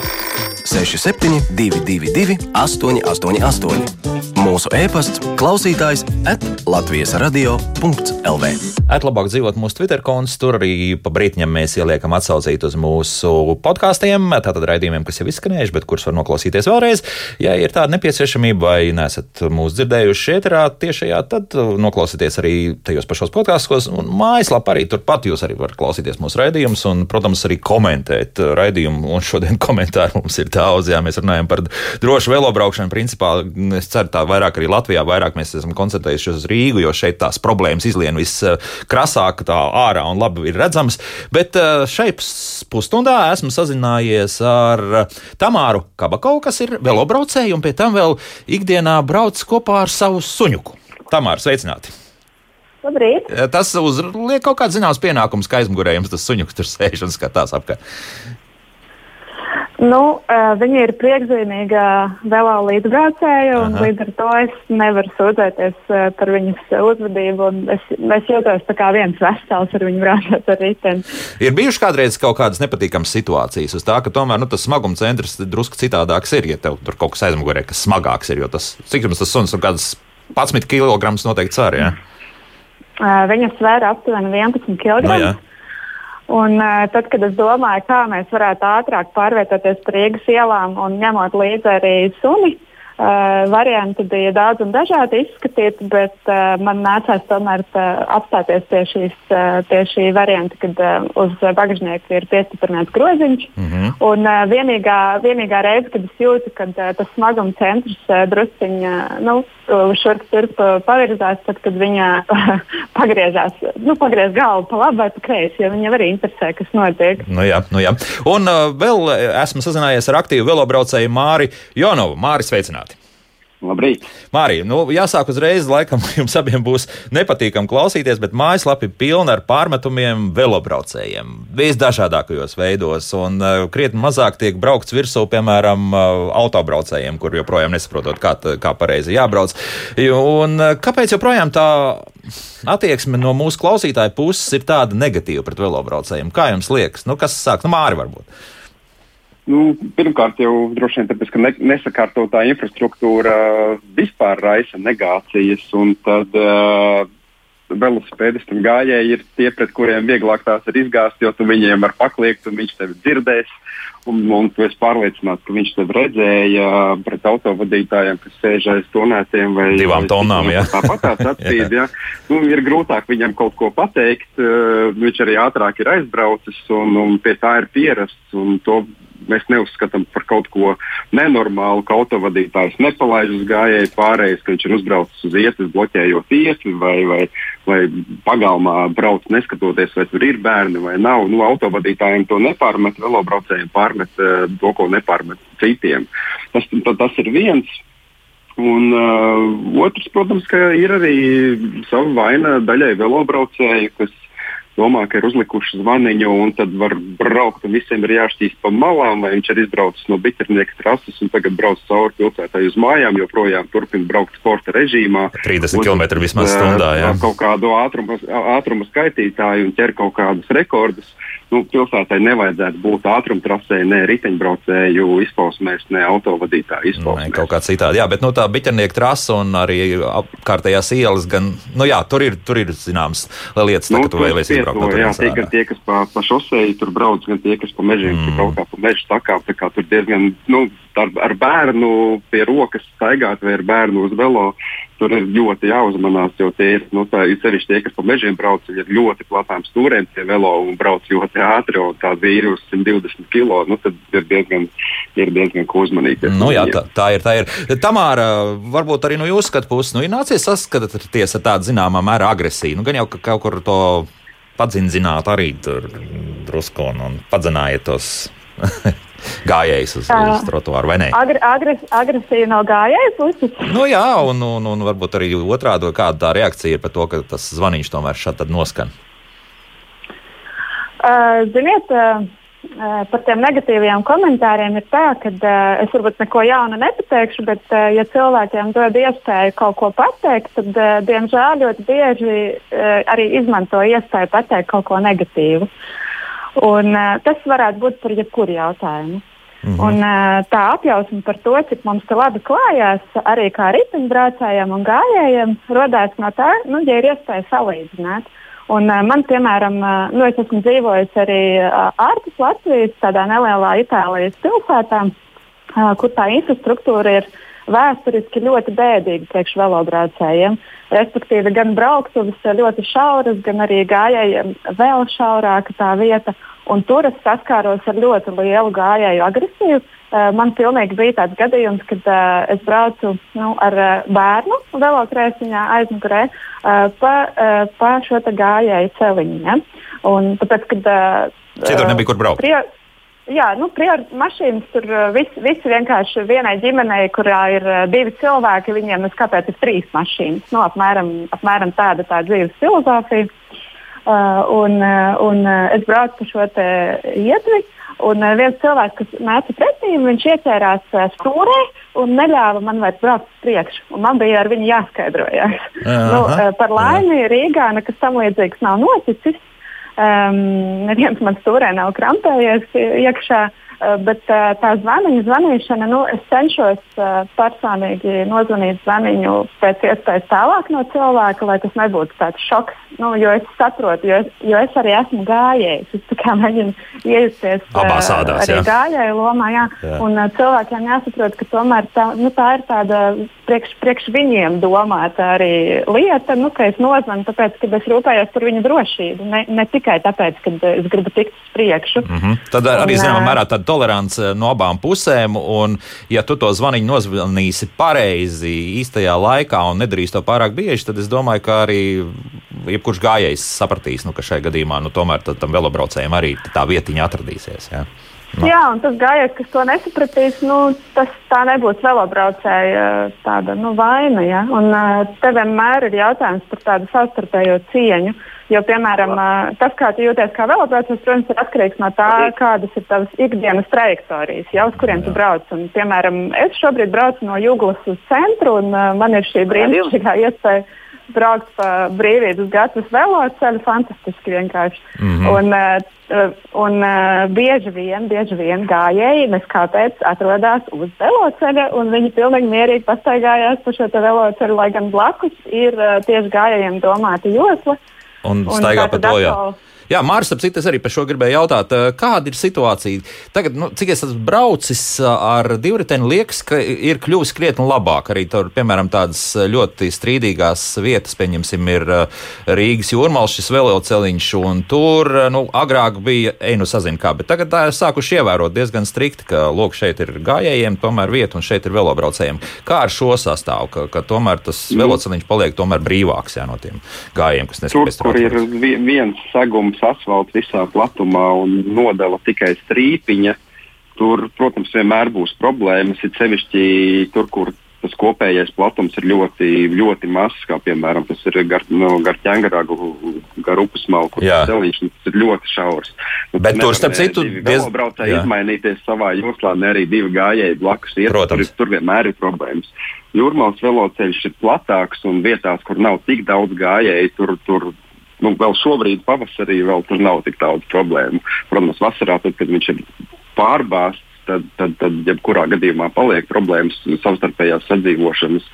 6722, 888, mūsu e-pasts, klausītājs at Latvijas radio.lv. Atlabāk dzīvot mūsu Twitter konts, tur arī pa brītņam mēs ieliekam atsaucīt uz mūsu podkāstiem, tātad raidījumiem, kas jau izskanējuši, bet kurus var noklausīties vēlreiz. Ja ir tāda nepieciešamība vai nesat mūs dzirdējuši ēterā tiešajā, tad noklausieties arī tajos pašos podkāstos un mājaslapā arī turpat jūs arī varat klausīties mūsu raidījumus un, protams, arī komentēt raidījumu. Un šodien <laughs> komentāru mums ir daudz, jā, mēs runājam par drošu velobraukšanu. Principā es ceru tā vairāk arī Latvijā, vairāk mēs esam koncentrējušies uz Rīgu, jo šeit tās problēmas izlien viskrasāk, tā ārā un labi ir redzamas. Bet eh, šeit pusstundā esmu sazinājies ar Tamāru Kabakovu, kas ir velobraucēja un pie tam vēl ikdienā brauc kopā ar savu suņuku. Tamāra, sveicināti! Labrīt. Eh, tas uzliek kaut kāds zināms pienākums, ka aizmugurējums tas suņuks tur sēž un skatās apkārt. Nu, viņa ir priekšzīmīga vēlā līdzbraucēja, un Aha. līdz ar to es nevaru sūdzēties par viņas uzvedību. Es, es jūtos kā viens vesels ar viņu braucot ar riteni. Ir bijušas kādreiz kaut kādas nepatīkamas situācijas, uz tā, ka tomēr nu, tas smaguma centrs drusku citādāks ir, ja tev tur kaut kas aizmugurē, kas smagāks ir, jo tas, cik jums tas suns ir kāds 11 kg noteikti sārī. Ja? Viņa svēra aptuveni 11 kg. No, jā. Un, uh, tad, kad es domāju, kā mēs varētu ātrāk pārvietoties pa Rīgas ielām un ņemot līdzi arī suni, uh, Uh, varianti bija daudz un dažādi izskatīti, bet uh, man nācās tomēr uh, apstāties pie, šīs, uh, pie šī varianta, kad uh, uz bagāžnieka ir piestiprināts groziņš. Mm -hmm. Un uh, vienīgā, vienīgā reize, kad es jūtu, ka uh, tas smaguma centrs uh, drusciņā nu, šurp turp pavirzās, tad, kad viņa <laughs> pagriežās, nu, pagriez galvu pa labi vai pa kreisi, jo viņa arī interesē, kas notiek. Nu jā, nu jā. Un uh, vēl esmu sazinājies ar aktīvu velobraucēju Māri Jonovu. Māri, sveicināti! Labrīt! Mārija, nu, jāsāk uzreiz, laikam, <laughs> jums abiem būs nepatīkami klausīties, bet mājaslapa ir pilna ar pārmetumiem velobraucējiem. Visdažādākajos veidos, un uh, krietni mazāk tiek braukts virsū, piemēram, uh, autobraucējiem, kur joprojām nesaprotot, kā, kā pareizi jābrauc. Un uh, kāpēc joprojām tā attieksme no mūsu klausītāju puses ir tāda negatīva pret velobraucējiem? Kā jums liekas? Nu, kas sāk? Nu, Māri varbūt. Nu, pirmkārt, jau droši vien tāpēc, ka ne, nesakārtotā infrastruktūra vispār raisa negācijas, un tad uh, velosipēdisti un gājēji ir tie, pret kuriem vieglāk tās ir izgāzt, jo tu viņiem var pakliegt, un viņš tevi dzirdēs. Un, un tu esi pārliecināts, ka viņš tevi redzēja pret autovadītājiem, kas sēž aiz tonētiem vai divām tonām. Jā. Tāpat tās <laughs> atspīd, jā. Nu, ir grūtāk viņam kaut ko pateikt. Uh, viņš arī ātrāk ir aizbraucis un, un pie tā ir pierasts. To mēs neuzskatām par kaut ko nenormālu, ka autovadītājs nepalaiž uz gājēju pārējais, ka viņš ir uzbraucis uz ietas, bloķējot ieti vai, vai, vai pagalmā brauc neskatoties, vai tur ir bērni vai nav. Nu, autovadītājiem to nepārmet, velobraucējiem pārmet uh, to, ko nepārmet citiem. Tas, tas ir viens. Un uh, otrs, protams, ir arī sava vaina daļai velobraucēju, kas domā, ka ir uzlikuši zvaniņu un tad var braukt, un visiem ir jāšķīst pa malām, vai viņš ir izbraucis no biternieka trases un tagad brauc cauri pilsētai uz mājām, joprojām turpina braukt sporta režīmā. 30 uz, km vismaz stundā, jā. Kaut kādu ātrumu, ātrumu skaitītāju un ķer kaut kādus rekordus. Nu, pilsētai nevajadzētu būt ātrumtrasē, ne riteņbraucēju izpausmēs, ne autovadītāju izpausmēs. Ne, kaut kā citādi, jā, bet nu, tā biķernieka trasa un arī apkārtējās ielas, gan, nu jā, tur ir, tur ir zināms lietas, nu, tā, ka tu vēlies izbraukt. Jā, tie, gan tie, kas pa, pa šoseju tur brauc, gan tie, kas pa mežiem, mm. kaut kā pa mežu takām, tā kā tur diezgan, nu, ar, ar bērnu pie rokas staigāt vai ar bērnu uz velo. Tur ir ļoti jāuzmanās, jo tie ir nu, sevišķi tie, kas pa mežiem brauc, ir ļoti platām stūrēm pie velo un brauc ļoti ātri. Tā vīri uz 120 km, nu, ir diezgan, ir diezgan ko uzmanīties. Nu, jā, tā, tā ir. Tā ir. Tamāra, varbūt arī no jūsu skatu puses, nu, ir nācies saskatīties ar tādu zināmā mērā agresiju. Nu, gan jau ka kaut kur to padzināt arī tur drusku un, un padzinājiet tos <laughs> gājējus uz, uz trotuāru, vai ne? Agri, agres, agresija no gājēju puses. Nu, jā, un, un, un varbūt arī otrādi, kāda tā reakcija ir par to, ka tas zvaniņš tomēr šādi noskan. Uh, ziniet, uh, par tiem negatīviem komentāriem ir tā, ka uh, es varbūt neko jaunu nepateikšu, bet, uh, ja cilvēkiem dod iespēju kaut ko pateikt, tad, uh, diemžēl, ļoti bieži uh, arī izmanto iespēju pateikt kaut ko negatīvu. Un, uh, tas varētu būt par jebkuru jautājumu. Mm -hmm. Un, tā apjausma par to, cik mums te labi klājās, arī kā riteņbraucējiem un gājējiem, radās no tā, nu, ja ir iespēja salīdzināt. Un, man, piemēram, nu, es esmu dzīvojis arī ārpus Latvijas, tādā nelielā Itālijas pilsētā, kur tā infrastruktūra ir vēsturiski ļoti bēdīga priekš velobraucējiem. Respektīvi, gan brauktuves ļoti šauras, gan arī gājējiem vēl šaurāka tā vieta. Un tur es saskāros ar ļoti lielu gājēju agresiju. Uh, man pilnīgi bija tāds gadījums, kad uh, es braucu nu, ar uh, bērnu velotrēsiņā aizmugurē uh, pa, uh, pa šo gājēju celiņu. Ja? Un, tāpēc, kad, uh, Citur nebija kur braukt. Prie, Jā, nu, mašīnas tur visi, visi vienkārši vienai ģimenei, kurā ir uh, divi cilvēki, viņiem ir kāpēc ir trīs mašīnas. Nu, apmēram, apmēram tāda tā dzīves filozofija. Uh, un, un es braucu pa šo ietvi, un viens cilvēks, kas nāca pretī, viņš ieķērās stūrē un neļāva man vairs braukt uz priekšu. Man bija ar viņu jāskaidrojas. nu, par laimi Rīgā nekas tam līdzīgs nav noticis. Um, neviens man stūrē nav krampējies iekšā. Uh, bet uh, tā zvaniņa zvanīšana, nu, es cenšos uh, personīgi nozvanīt zvaniņu pēc iespējas tālāk no cilvēka, lai tas nebūtu tāds šoks. Nu, jo es saprotu, jo es, jo es arī esmu gājējis. Es mēģinu iejusties Abās ādās, arī gājēju lomā. Jā. Jā. Un cilvēkiem jāsaprot, ka tomēr tā, nu, tā ir tāda priekš, priekš viņiem domāta arī lieta, nu, ka es nozvanu tāpēc, ka es rūpējos par viņu drošību. Ne, ne tikai tāpēc, ka es gribu tikt uz priekšu. Mm -hmm. Tad arī, zināmā mērā, tāda tolerance no abām pusēm, un ja tu to zvaniņu nozvanīsi pareizi, īstajā laikā un nedarīsi to pārāk bieži, tad es domāju, ka arī jebkurš gājējs sapratīs, nu, ka šajā gadījumā nu, tomēr tam velobraucējiem arī tā vietiņa atradīsies. Ja? No. Jā, un tas gājējs, kas to nesapratīs, nu, tas tā nebūs velobraucēja tāda nu, vaina. Ja? Un, te vienmēr ir jautājums par tādu savstarpējo cieņu. Jo, piemēram, tas, kā tu jūties kā velobraucējs, protams, ir atkarīgs no tā, kādas ir tavas ikdienas trajektorijas, jau uz kuriem Jā. tu brauc. Un, piemēram, es šobrīd braucu no Juglas uz centru, un man ir šī brīnišķīgā iespēja braukt pa brīvības gatavas veloceļu, fantastiski vienkārši. Mm -hmm. Un, uh, un uh, bieži vien, bieži vien gājēji, nes kāpēc, atrodas uz veloceļa, un viņi pilnīgi mierīgi pastaigājās pa šo veloceļu, lai gan blakus ir tieši gājējiem domāta josla. Un, un staigā pa to jau. Jā, Mārcis, ap citu, es arī par šo gribēju jautāt, kāda ir situācija? Tagad, nu, cik es esmu braucis ar divriteni, liekas, ka ir kļuvis krietni labāk. Arī tur, piemēram, tādas ļoti strīdīgās vietas, pieņemsim, ir Rīgas jūrmāls, šis veloceliņš, un tur, nu, agrāk bija, ej, nu, sazin kā, bet tagad tā ir sākuši ievērot diezgan strikti, ka, lūk, šeit ir gājējiem tomēr vieta, un šeit ir velobraucējiem. Kā ar šo sastāvu, ka, ka tomēr tas mm. veloceliņš paliek tomēr brīvāks, jā, no tiem gājējiem, kas nespēj. Tur, tur ir viens segums asfalts visā platumā un nodala tikai strīpiņa, tur, protams, vienmēr būs problēmas. Ir sevišķi tur, kur tas kopējais platums ir ļoti, ļoti mazs, kā piemēram tas ir gar, no, gar ķēngaragu, gar upes malku, kur tas ir ļoti šaurs. Nu, Bet tur, starp citu, diez... braucēji izmainīties savā joslā, ne arī divi gājēji blakus iet, tur, tur vienmēr ir problēmas. Jūrmāls veloceļš ir platāks un vietās, kur nav tik daudz gājēju, tur, tur nu, vēl šobrīd, pavasarī, vēl tur nav tik daudz problēmu. Protams, vasarā, tad, kad viņš ir pārbāzts, tad, tad, tad jebkurā gadījumā paliek problēmas savstarpējās sadzīvošanas.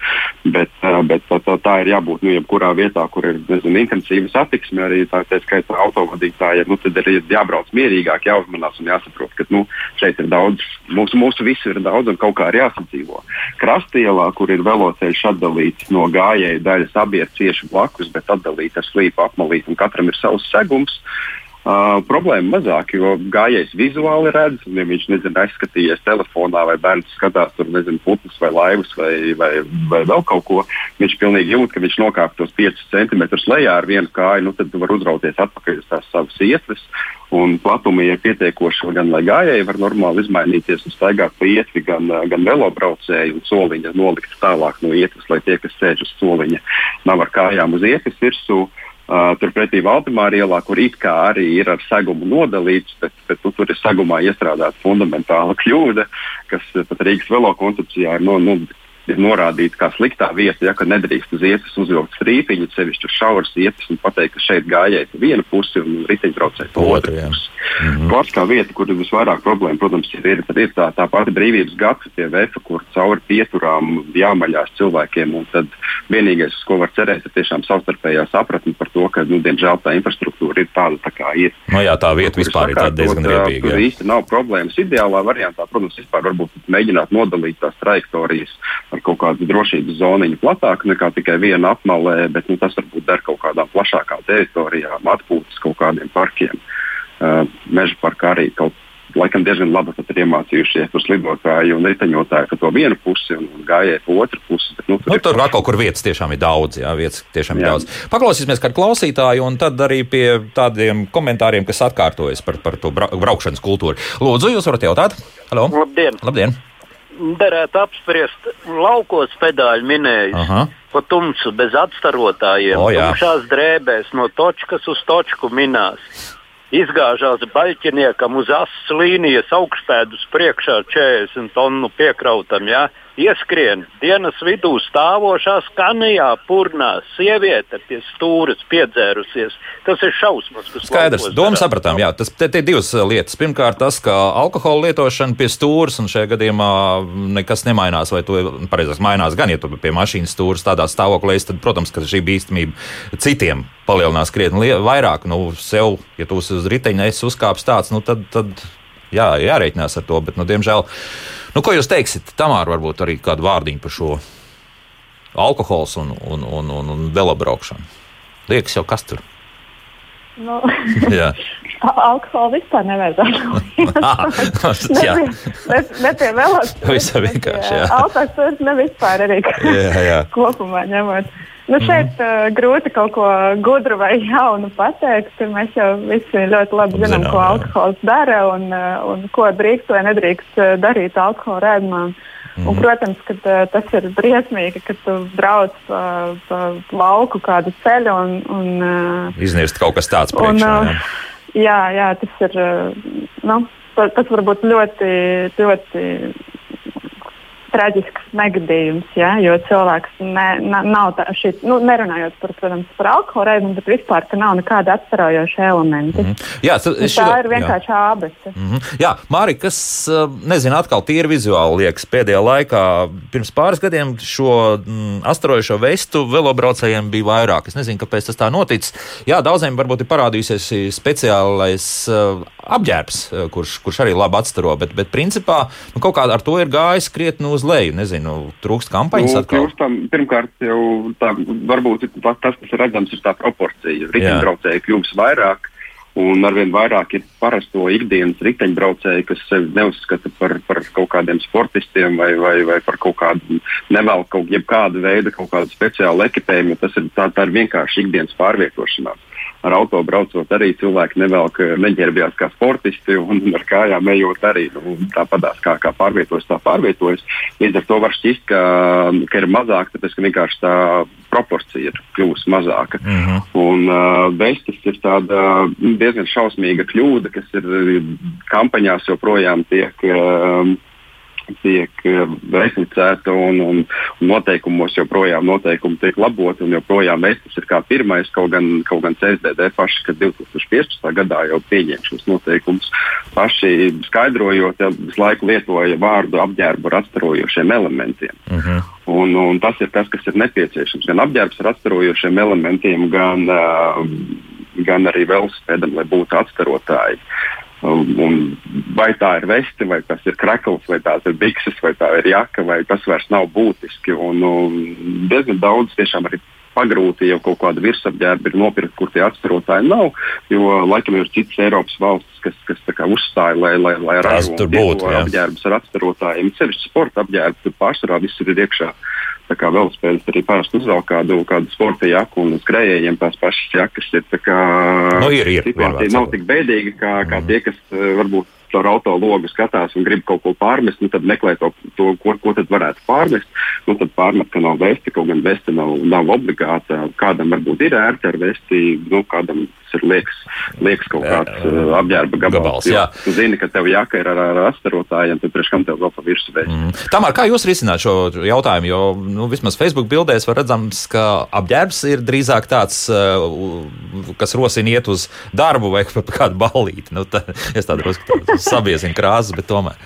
Bet, bet tā, tā, tā ir jābūt nu, jebkurā vietā, kur ir nezinu, intensīva satiksme, arī tā, tā skaitā autovadītājiem. Nu, tad ir jābrauc mierīgāk, jāuzmanās un jāsaprot, ka nu, šeit ir daudz, mūsu, mūsu visu ir daudz un kaut kā ir jāsadzīvo. Krastielā, kur ir veloceļš atdalīts no gājēju daļas, abi ir cieši blakus, bet atdalīti ar slīpu apmalīti un katram ir savs segums. Uh, Uh, problēma mazāk, jo gājējs vizuāli redz, ja viņš nezina, aizskatījies telefonā, vai bērns skatās tur, nezinu, putnus vai laivas vai, vai, vai vēl kaut ko. Viņš pilnīgi jūt, ka viņš nokāp tos 5 centimetrus lejā ar vienu kāju, nu tad var uzrauties atpakaļ uz tās savas ietves. Un platumi ir pietiekoši, gan lai gājēji var normāli izmainīties un staigāt pa ietvi, gan, gan velobraucēji un soliņa nolikt tālāk no ietves, lai tie, kas sēž uz soliņa, nav ar kājām uz ietves virsū. Uh, turpretī Valdemāra ielā, kur it kā arī ir ar segumu nodalīts, bet, bet nu, tur ir segumā iestrādāta fundamentāla kļūda, kas pat Rīgas velo koncepcijā ir no, nu, ir norādīta kā sliktā vieta, ja nedrīkst uz ietas uzvilkt strīpiņu, sevišķi uz šauras ietas un pateikt, ka šeit gājēji pa vienu pusi un riteņbraucēji pa otru pusi. Mm -hmm. Klasiskā vieta, kur ir visvairāk problēma, protams, ir, ir, ir tā, tā pati brīvības gata pie vefa, kur cauri pieturām jāmaļās cilvēkiem. Tad vienīgais, uz ko var cerēt, ir tiešām savstarpējā sapratne par to, ka, nu, diemžēl, tā infrastruktūra ir tāda, tā kā ir. No nu jā, tā vieta vispār ir diezgan riebīga. Tur īsti nav problēmas. Ideālā variantā, protams, vispār varbūt mēģināt nodalīt tās trajektorijas ar kaut kādu drošības zoniņu platāku nekā tikai viena apmalē, bet nu, tas varbūt der kaut kādām plašākām teritorijām, atpūtas kaut kādiem parkiem. Uh, meža parkā arī kaut laikam diezgan labi ir iemācījušies uz slidotāju un riteņotāju pa to vienu pusi un gājēju pa otru pusi. Bet, nu, tur nu, tur ir... kaut kur vietas tiešām ir daudz. Jā, vietas tiešām jā. ir daudz. Paklausīsimies kādu klausītāju un tad arī pie tādiem komentāriem, kas atkārtojas par, par to braukšanas kultūru. Lūdzu, jūs varat jautāt? Halo. Labdien! Labdien derētu apspriest laukos pedāļu minējumu. Pa tumsu, bez atstarotājiem, oh, tumšās drēbēs, no točkas uz točku minās. Izgāžās baļķiniekam uz asas līnijas augstpēdus priekšā 40 tonu piekrautam. Ja? Ieskrien dienas vidū stāvošā skanijā, purnā, sieviete pie stūres piedzērusies. Tas ir šausmas, kas skaidrs. Domu sapratām, jā, tas te, te divas lietas. Pirmkārt, tas, ka alkohola lietošana pie stūres, un šajā gadījumā nekas nemainās, vai to pareizāk mainās gan, ja tu pie mašīnas stūres tādā stāvoklī, tad, protams, ka šī bīstamība citiem palielinās krietni vairāk. Nu, sev, ja tu uz riteņa esi uzkāpis tāds, nu, tad, tad jā, jārēķinās ar to. Bet, nu, diemžēl, nu, ko jūs teiksiet, Tamāra, varbūt arī kādu vārdiņu par šo alkohols un, un, un, un, un velobraukšanu? Liekas, jau kas tur? Nu, <laughs> alkoholu vispār nevajadzētu. <laughs> jā, ne, pie velos. Visam vienkārši. Alkohols ne vispār arī kopumā ņemot. Nu, šeit mm. uh, grūti kaut ko gudru vai jaunu pateikt. Mēs jau visi ļoti labi zinām, zinām ko alkohols dara un, uh, un ko drīkst vai nedrīkst uh, darīt alkohola rēdumam. Mm. Un, protams, ka uh, tas ir briesmīgi, ka tu brauc pa, pa lauku kādu ceļu un. un uh, Iznirst kaut kas tāds priekšā. Un, uh, jā. jā, jā, tas ir. Uh, nu, tas var būt ļoti, ļoti traģisks negadījums, ja, jo cilvēks ne, na, nav tā, šī, nu, nerunājot par, protams, par alkohola reizēm, bet vispār, ka nav nekāda atstarojoša elementa. Mm -hmm. Jā, tā šito, ir vienkārši ābece. Mm -hmm. Jā, Mārija, kas, eh, nezinu, atkal tīri vizuāli liekas, pēdējā laikā, pirms pāris gadiem šo mm, astarojošo vestu velobraucējiem bija vairāk. Es nezinu, kāpēc tas tā noticis. Jā, daudziem varbūt ir parādījusies speciālais uh, apģērbs, uh, kurš, kurš arī labi atstaro, bet, bet principā nu, kaut kā ar to ir gājis krietni uz leju? Nezinu, trūkst kampaņas nu, atkal. Tam, pirmkārt, jau tā, varbūt tas, kas ir redzams, ir tā proporcija. Riteņbraucēji kļūst vairāk. Un arvien vairāk ir parasto ikdienas riteņbraucēji, kas sevi neuzskata par, par kaut kādiem sportistiem vai, vai, vai par kaut kādu nevēlu kaut kādu veidu, kaut kādu speciālu ekipējumu. Tas ir, tā, tā ir vienkārši ikdienas pārvietošanās ar auto braucot arī cilvēki nevelk, neģērbjās kā sportisti un ar kājām ejot arī nu, tāpatās kā, kā pārvietojas, tā pārvietojas. Līdz ar to var šķist, ka, ka ir mazāk, tāpēc ka vienkārši tā proporcija ir kļuvusi mazāka. Mm -hmm. Un uh, vestes ir tāda diezgan šausmīga kļūda, kas ir kampaņās joprojām tiek. Uh, tiek eh, reizēta un, un, un noteikumos joprojām noteikumi tiek laboti un joprojām vestis ir kā pirmais, kaut gan, kaut gan CSDD paši, kad 2015. gadā jau pieņēma šos noteikumus, paši skaidrojot, ja visu laiku lietoja vārdu apģērbu ar atstarojošiem elementiem. Uh mhm. -huh. Un, un tas ir tas, kas ir nepieciešams. Gan apģērbs ar atstarojošiem elementiem, gan, uh, gan arī velospēdam, lai būtu atstarotāji. Un vai tā ir veste, vai tas ir krekls, vai tās ir bikses, vai tā ir jaka, vai tas vairs nav būtiski. Un, un diezgan daudz tiešām arī pagrūti jau kaut kādu virsapģērbu ir nopirkt, kur tie atstarotāji nav. Jo laikam ir citas Eiropas valstis, kas, kas uzstāja, lai, lai, lai ražotu apģērbus ar atstarotājiem. Sevišķi sporta apģērbi, tur pārsvarā viss ir iekšā. Tā kā velospēdas arī parasti uzvelk kādu, kādu sporta jaku, un uz krējējiem tās pašas jakas ir. Kā, nu, ir, ir situācija nav tik bēdīga kā, kā mm. tie, kas eh, varbūt caur auto logu skatās un grib kaut ko pārmest, nu, tad meklē to, to ko, ko tad varētu pārmest. Nu, tad pārmet, ka nav vesti, kaut gan vesti nav, nav obligāta. Kādam varbūt ir ērti ar vesti, nu, kādam tas ir liekas, liekas kaut kāds uh, apģērba gabals. gabals jā. Tu zini, ka tev jaka ir ar, ar astarotājiem, tad priekš kam tev vēl pa virsmu veids. Mm. Tamēr kā jūs risināt šo jautājumu? Jo nu, vismaz Facebook bildēs var redzams, ka apģērbs ir drīzāk tāds, uh, kas rosina iet uz darbu vai <laughs> kādu ballīti. Nu, tā, es tā drusku sabiezinu krāsas, bet tomēr.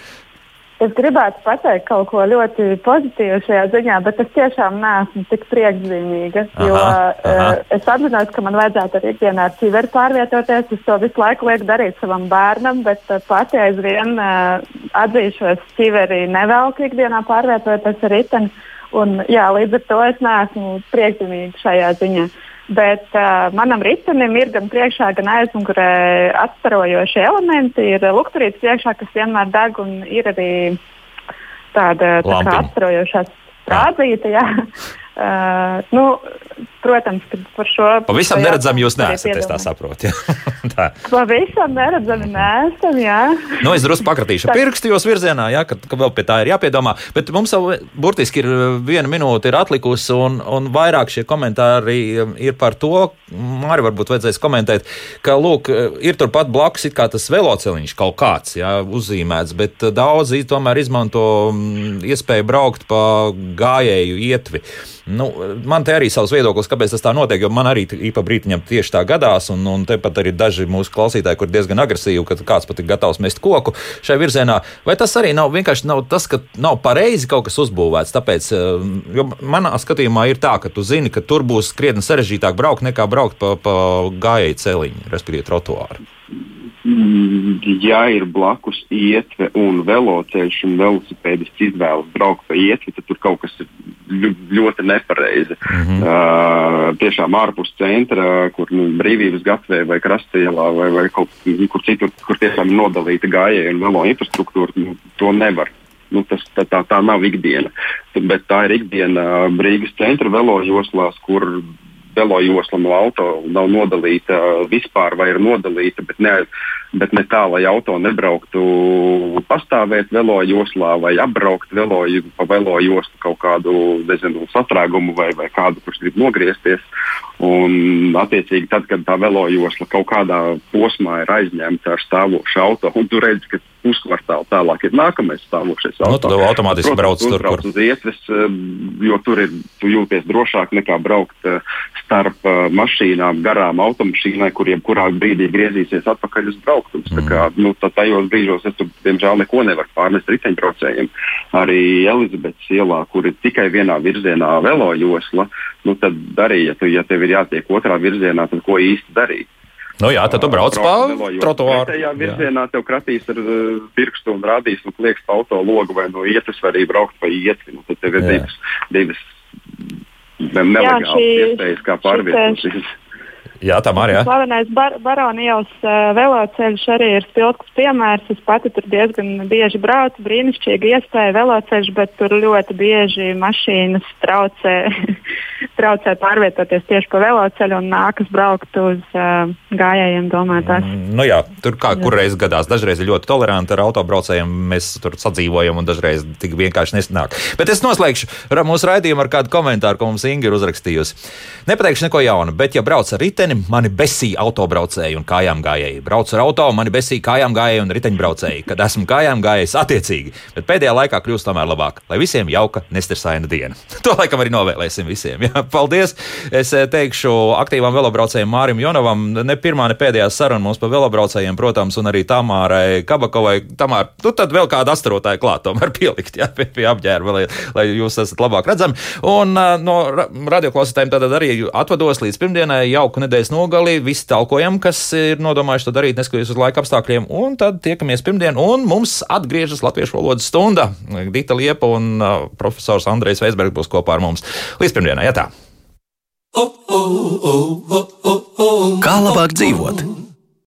Es gribētu pateikt kaut ko ļoti pozitīvu šajā ziņā, bet es tiešām neesmu tik priekšzīmīga. Jo aha, aha. Uh, es apzinos, ka man vajadzētu arī ikdienā ar civeri pārvietoties. Es to visu laiku lieku darīt savam bērnam, bet uh, pati aizvien uh, atzīšos, civeri nevelku ikdienā pārvietoties ar riteni. Un, jā, līdz ar to es neesmu priekšzīmīga šajā ziņā. Uh, Bet uh, manam ritenim ir gan priekšā, gan aizmugurē atstarojošie elementi. Ir lukturīts priekšā, kas vienmēr deg, un ir arī tāda tā kā atstarojošā strādzīta. Uh, nu, protams, ka par šo. Pavisam neredzami jūs neesat, es tā saprotu. <laughs> tā. Pavisam neredzami neesam, jā. nu, es drusku pakratīšu pirkstu jūs virzienā, jā, ka, ka vēl pie tā ir jāpiedomā. Bet mums jau burtiski ir viena minūte ir atlikusi, un, un vairāk šie komentāri ir par to, Māri varbūt vajadzēs komentēt, ka, lūk, ir turpat blakus kā tas veloceliņš kaut kāds, jā, uzzīmēts, bet daudzi tomēr izmanto mm, iespēju braukt pa gājēju ietvi. Nu, man te arī savs viedoklis, kāpēc tas tā notiek, jo man arī īpa brītiņam tieši tā gadās, un, un tepat arī daži mūsu klausītāji, kur diezgan agresīvi, ka kāds pat ir gatavs mest koku šai virzienā. Vai tas arī nav vienkārši nav tas, ka nav pareizi kaut kas uzbūvēts? Tāpēc, eh, jo manā skatījumā ir tā, ka tu zini, ka tur būs krietni sarežģītāk braukt nekā braukt pa, pa gājēju celiņu, respektīvi trotuāru. Mm, ja ir blakus ietve un velosipēds, un velosipēdists izvēlas braukt pa ietvi, tad tur kaut kas ir ļoti nepareizi. Mm -hmm. uh, tiešām ārpus centra, kur nu, brīvības gatavē vai krastēlā vai, vai kaut kur citur, kur tiešām ir nodalīta gājēja un velo infrastruktūra, nu, to nevar nu, tas, tā, tā, tā nav ikdiena. Bet tā ir ikdiena Brīgas centra velo joslās, kur velo josla no auto nav nodalīta vispār, vai ir nodalīta, bet ne, bet ne tā, lai auto nebrauktu pastāvēt velo joslā vai apbraukt velo, pa velo jostu kaut kādu nezinu, sastrēgumu vai, vai kādu, kurš grib nogriezties. Un, attiecīgi, tad, kad tā velo josla kaut kādā posmā ir aizņemta ar stāvošu auto, un tu redzi, ka puskvartālu tālāk ir nākamais stāvošais auto. Nu, tad automātiski brauc tur, kur. Uz ietves, eh, jo tur ir, tu jūties drošāk nekā braukt uh, starp uh, mašīnām, garām automašīnai, kur jebkurā brīdī griezīsies atpakaļ uz brauktuves. Mm. Tā kā, nu, tajos brīžos es tur, diemžēl, neko nevaru pārnest riteņbraucējiem. Arī Elizabetes ielā, kur ir tikai vienā virzienā velo josla, nu, tad arī, ja, tu, ja tev ir jātiek otrā virzienā, tad ko īsti darīt? Nu jā, tad tu brauc pa trotuāru. Tajā virzienā tev kratīs ar uh, pirkstu un rādīs, un klieks pa auto logu vai no ietas var arī braukt pa ietvi. Nu, tad tev ir jā. divas, divas nelegāls iespējas, kā pārvietoties. Jā, tā ir. Slavenais bar Baronijas uh, veloceļš arī ir spilgts piemērs. Es pati tur diezgan bieži braucu. Brīnišķīga iespēja veloceļš, bet tur ļoti bieži mašīnas traucē, <laughs> traucē pārvietoties tieši pa veloceļu un nākas braukt uz uh, gājējiem domātās. Mm, nu jā, tur kā kurreiz gadās. Dažreiz ir ļoti toleranti ar autobraucējiem. Mēs tur sadzīvojam un dažreiz tik vienkārši nesnāk. Bet es noslēgšu mūsu raidījumu ar kādu komentāru, ko mums Inga ir uzrakstījusi. Nepateikšu neko jaunu, bet ja brauc ar riteni, riteni, mani besīja autobraucēji un kājām gājēji. Braucu ar auto, mani besīja kājām gājēji un riteņbraucēji, kad esmu kājām gājējis attiecīgi. Bet pēdējā laikā kļūst tomēr labāk, lai visiem jauka, nestresaina diena. <laughs> To laikam arī novēlēsim visiem. Jā. Paldies! Es eh, teikšu aktīvam velobraucējam Mārim Jonovam, ne pirmā, ne pēdējā saruna mums par velobraucējiem, protams, un arī Tamārai Kabakovai. Tamār, tu tad vēl kādu astarotāju klāt, tomēr pielikt jā, pie, pie apģērba, lai, lai jūs esat labāk redzami. Un uh, no radioklausītājiem tad arī atvados līdz pirmdienai jauku nedēļu nedēļas nogali, visi talkojam, kas ir nodomājuši to darīt, neskatoties uz laika apstākļiem, un tad tiekamies pirmdien, un mums atgriežas latviešu valodas stunda. Dita Liepa un uh, profesors Andrejs Veisbergs būs kopā ar mums. Līdz pirmdienai, ja tā! Kā labāk dzīvot?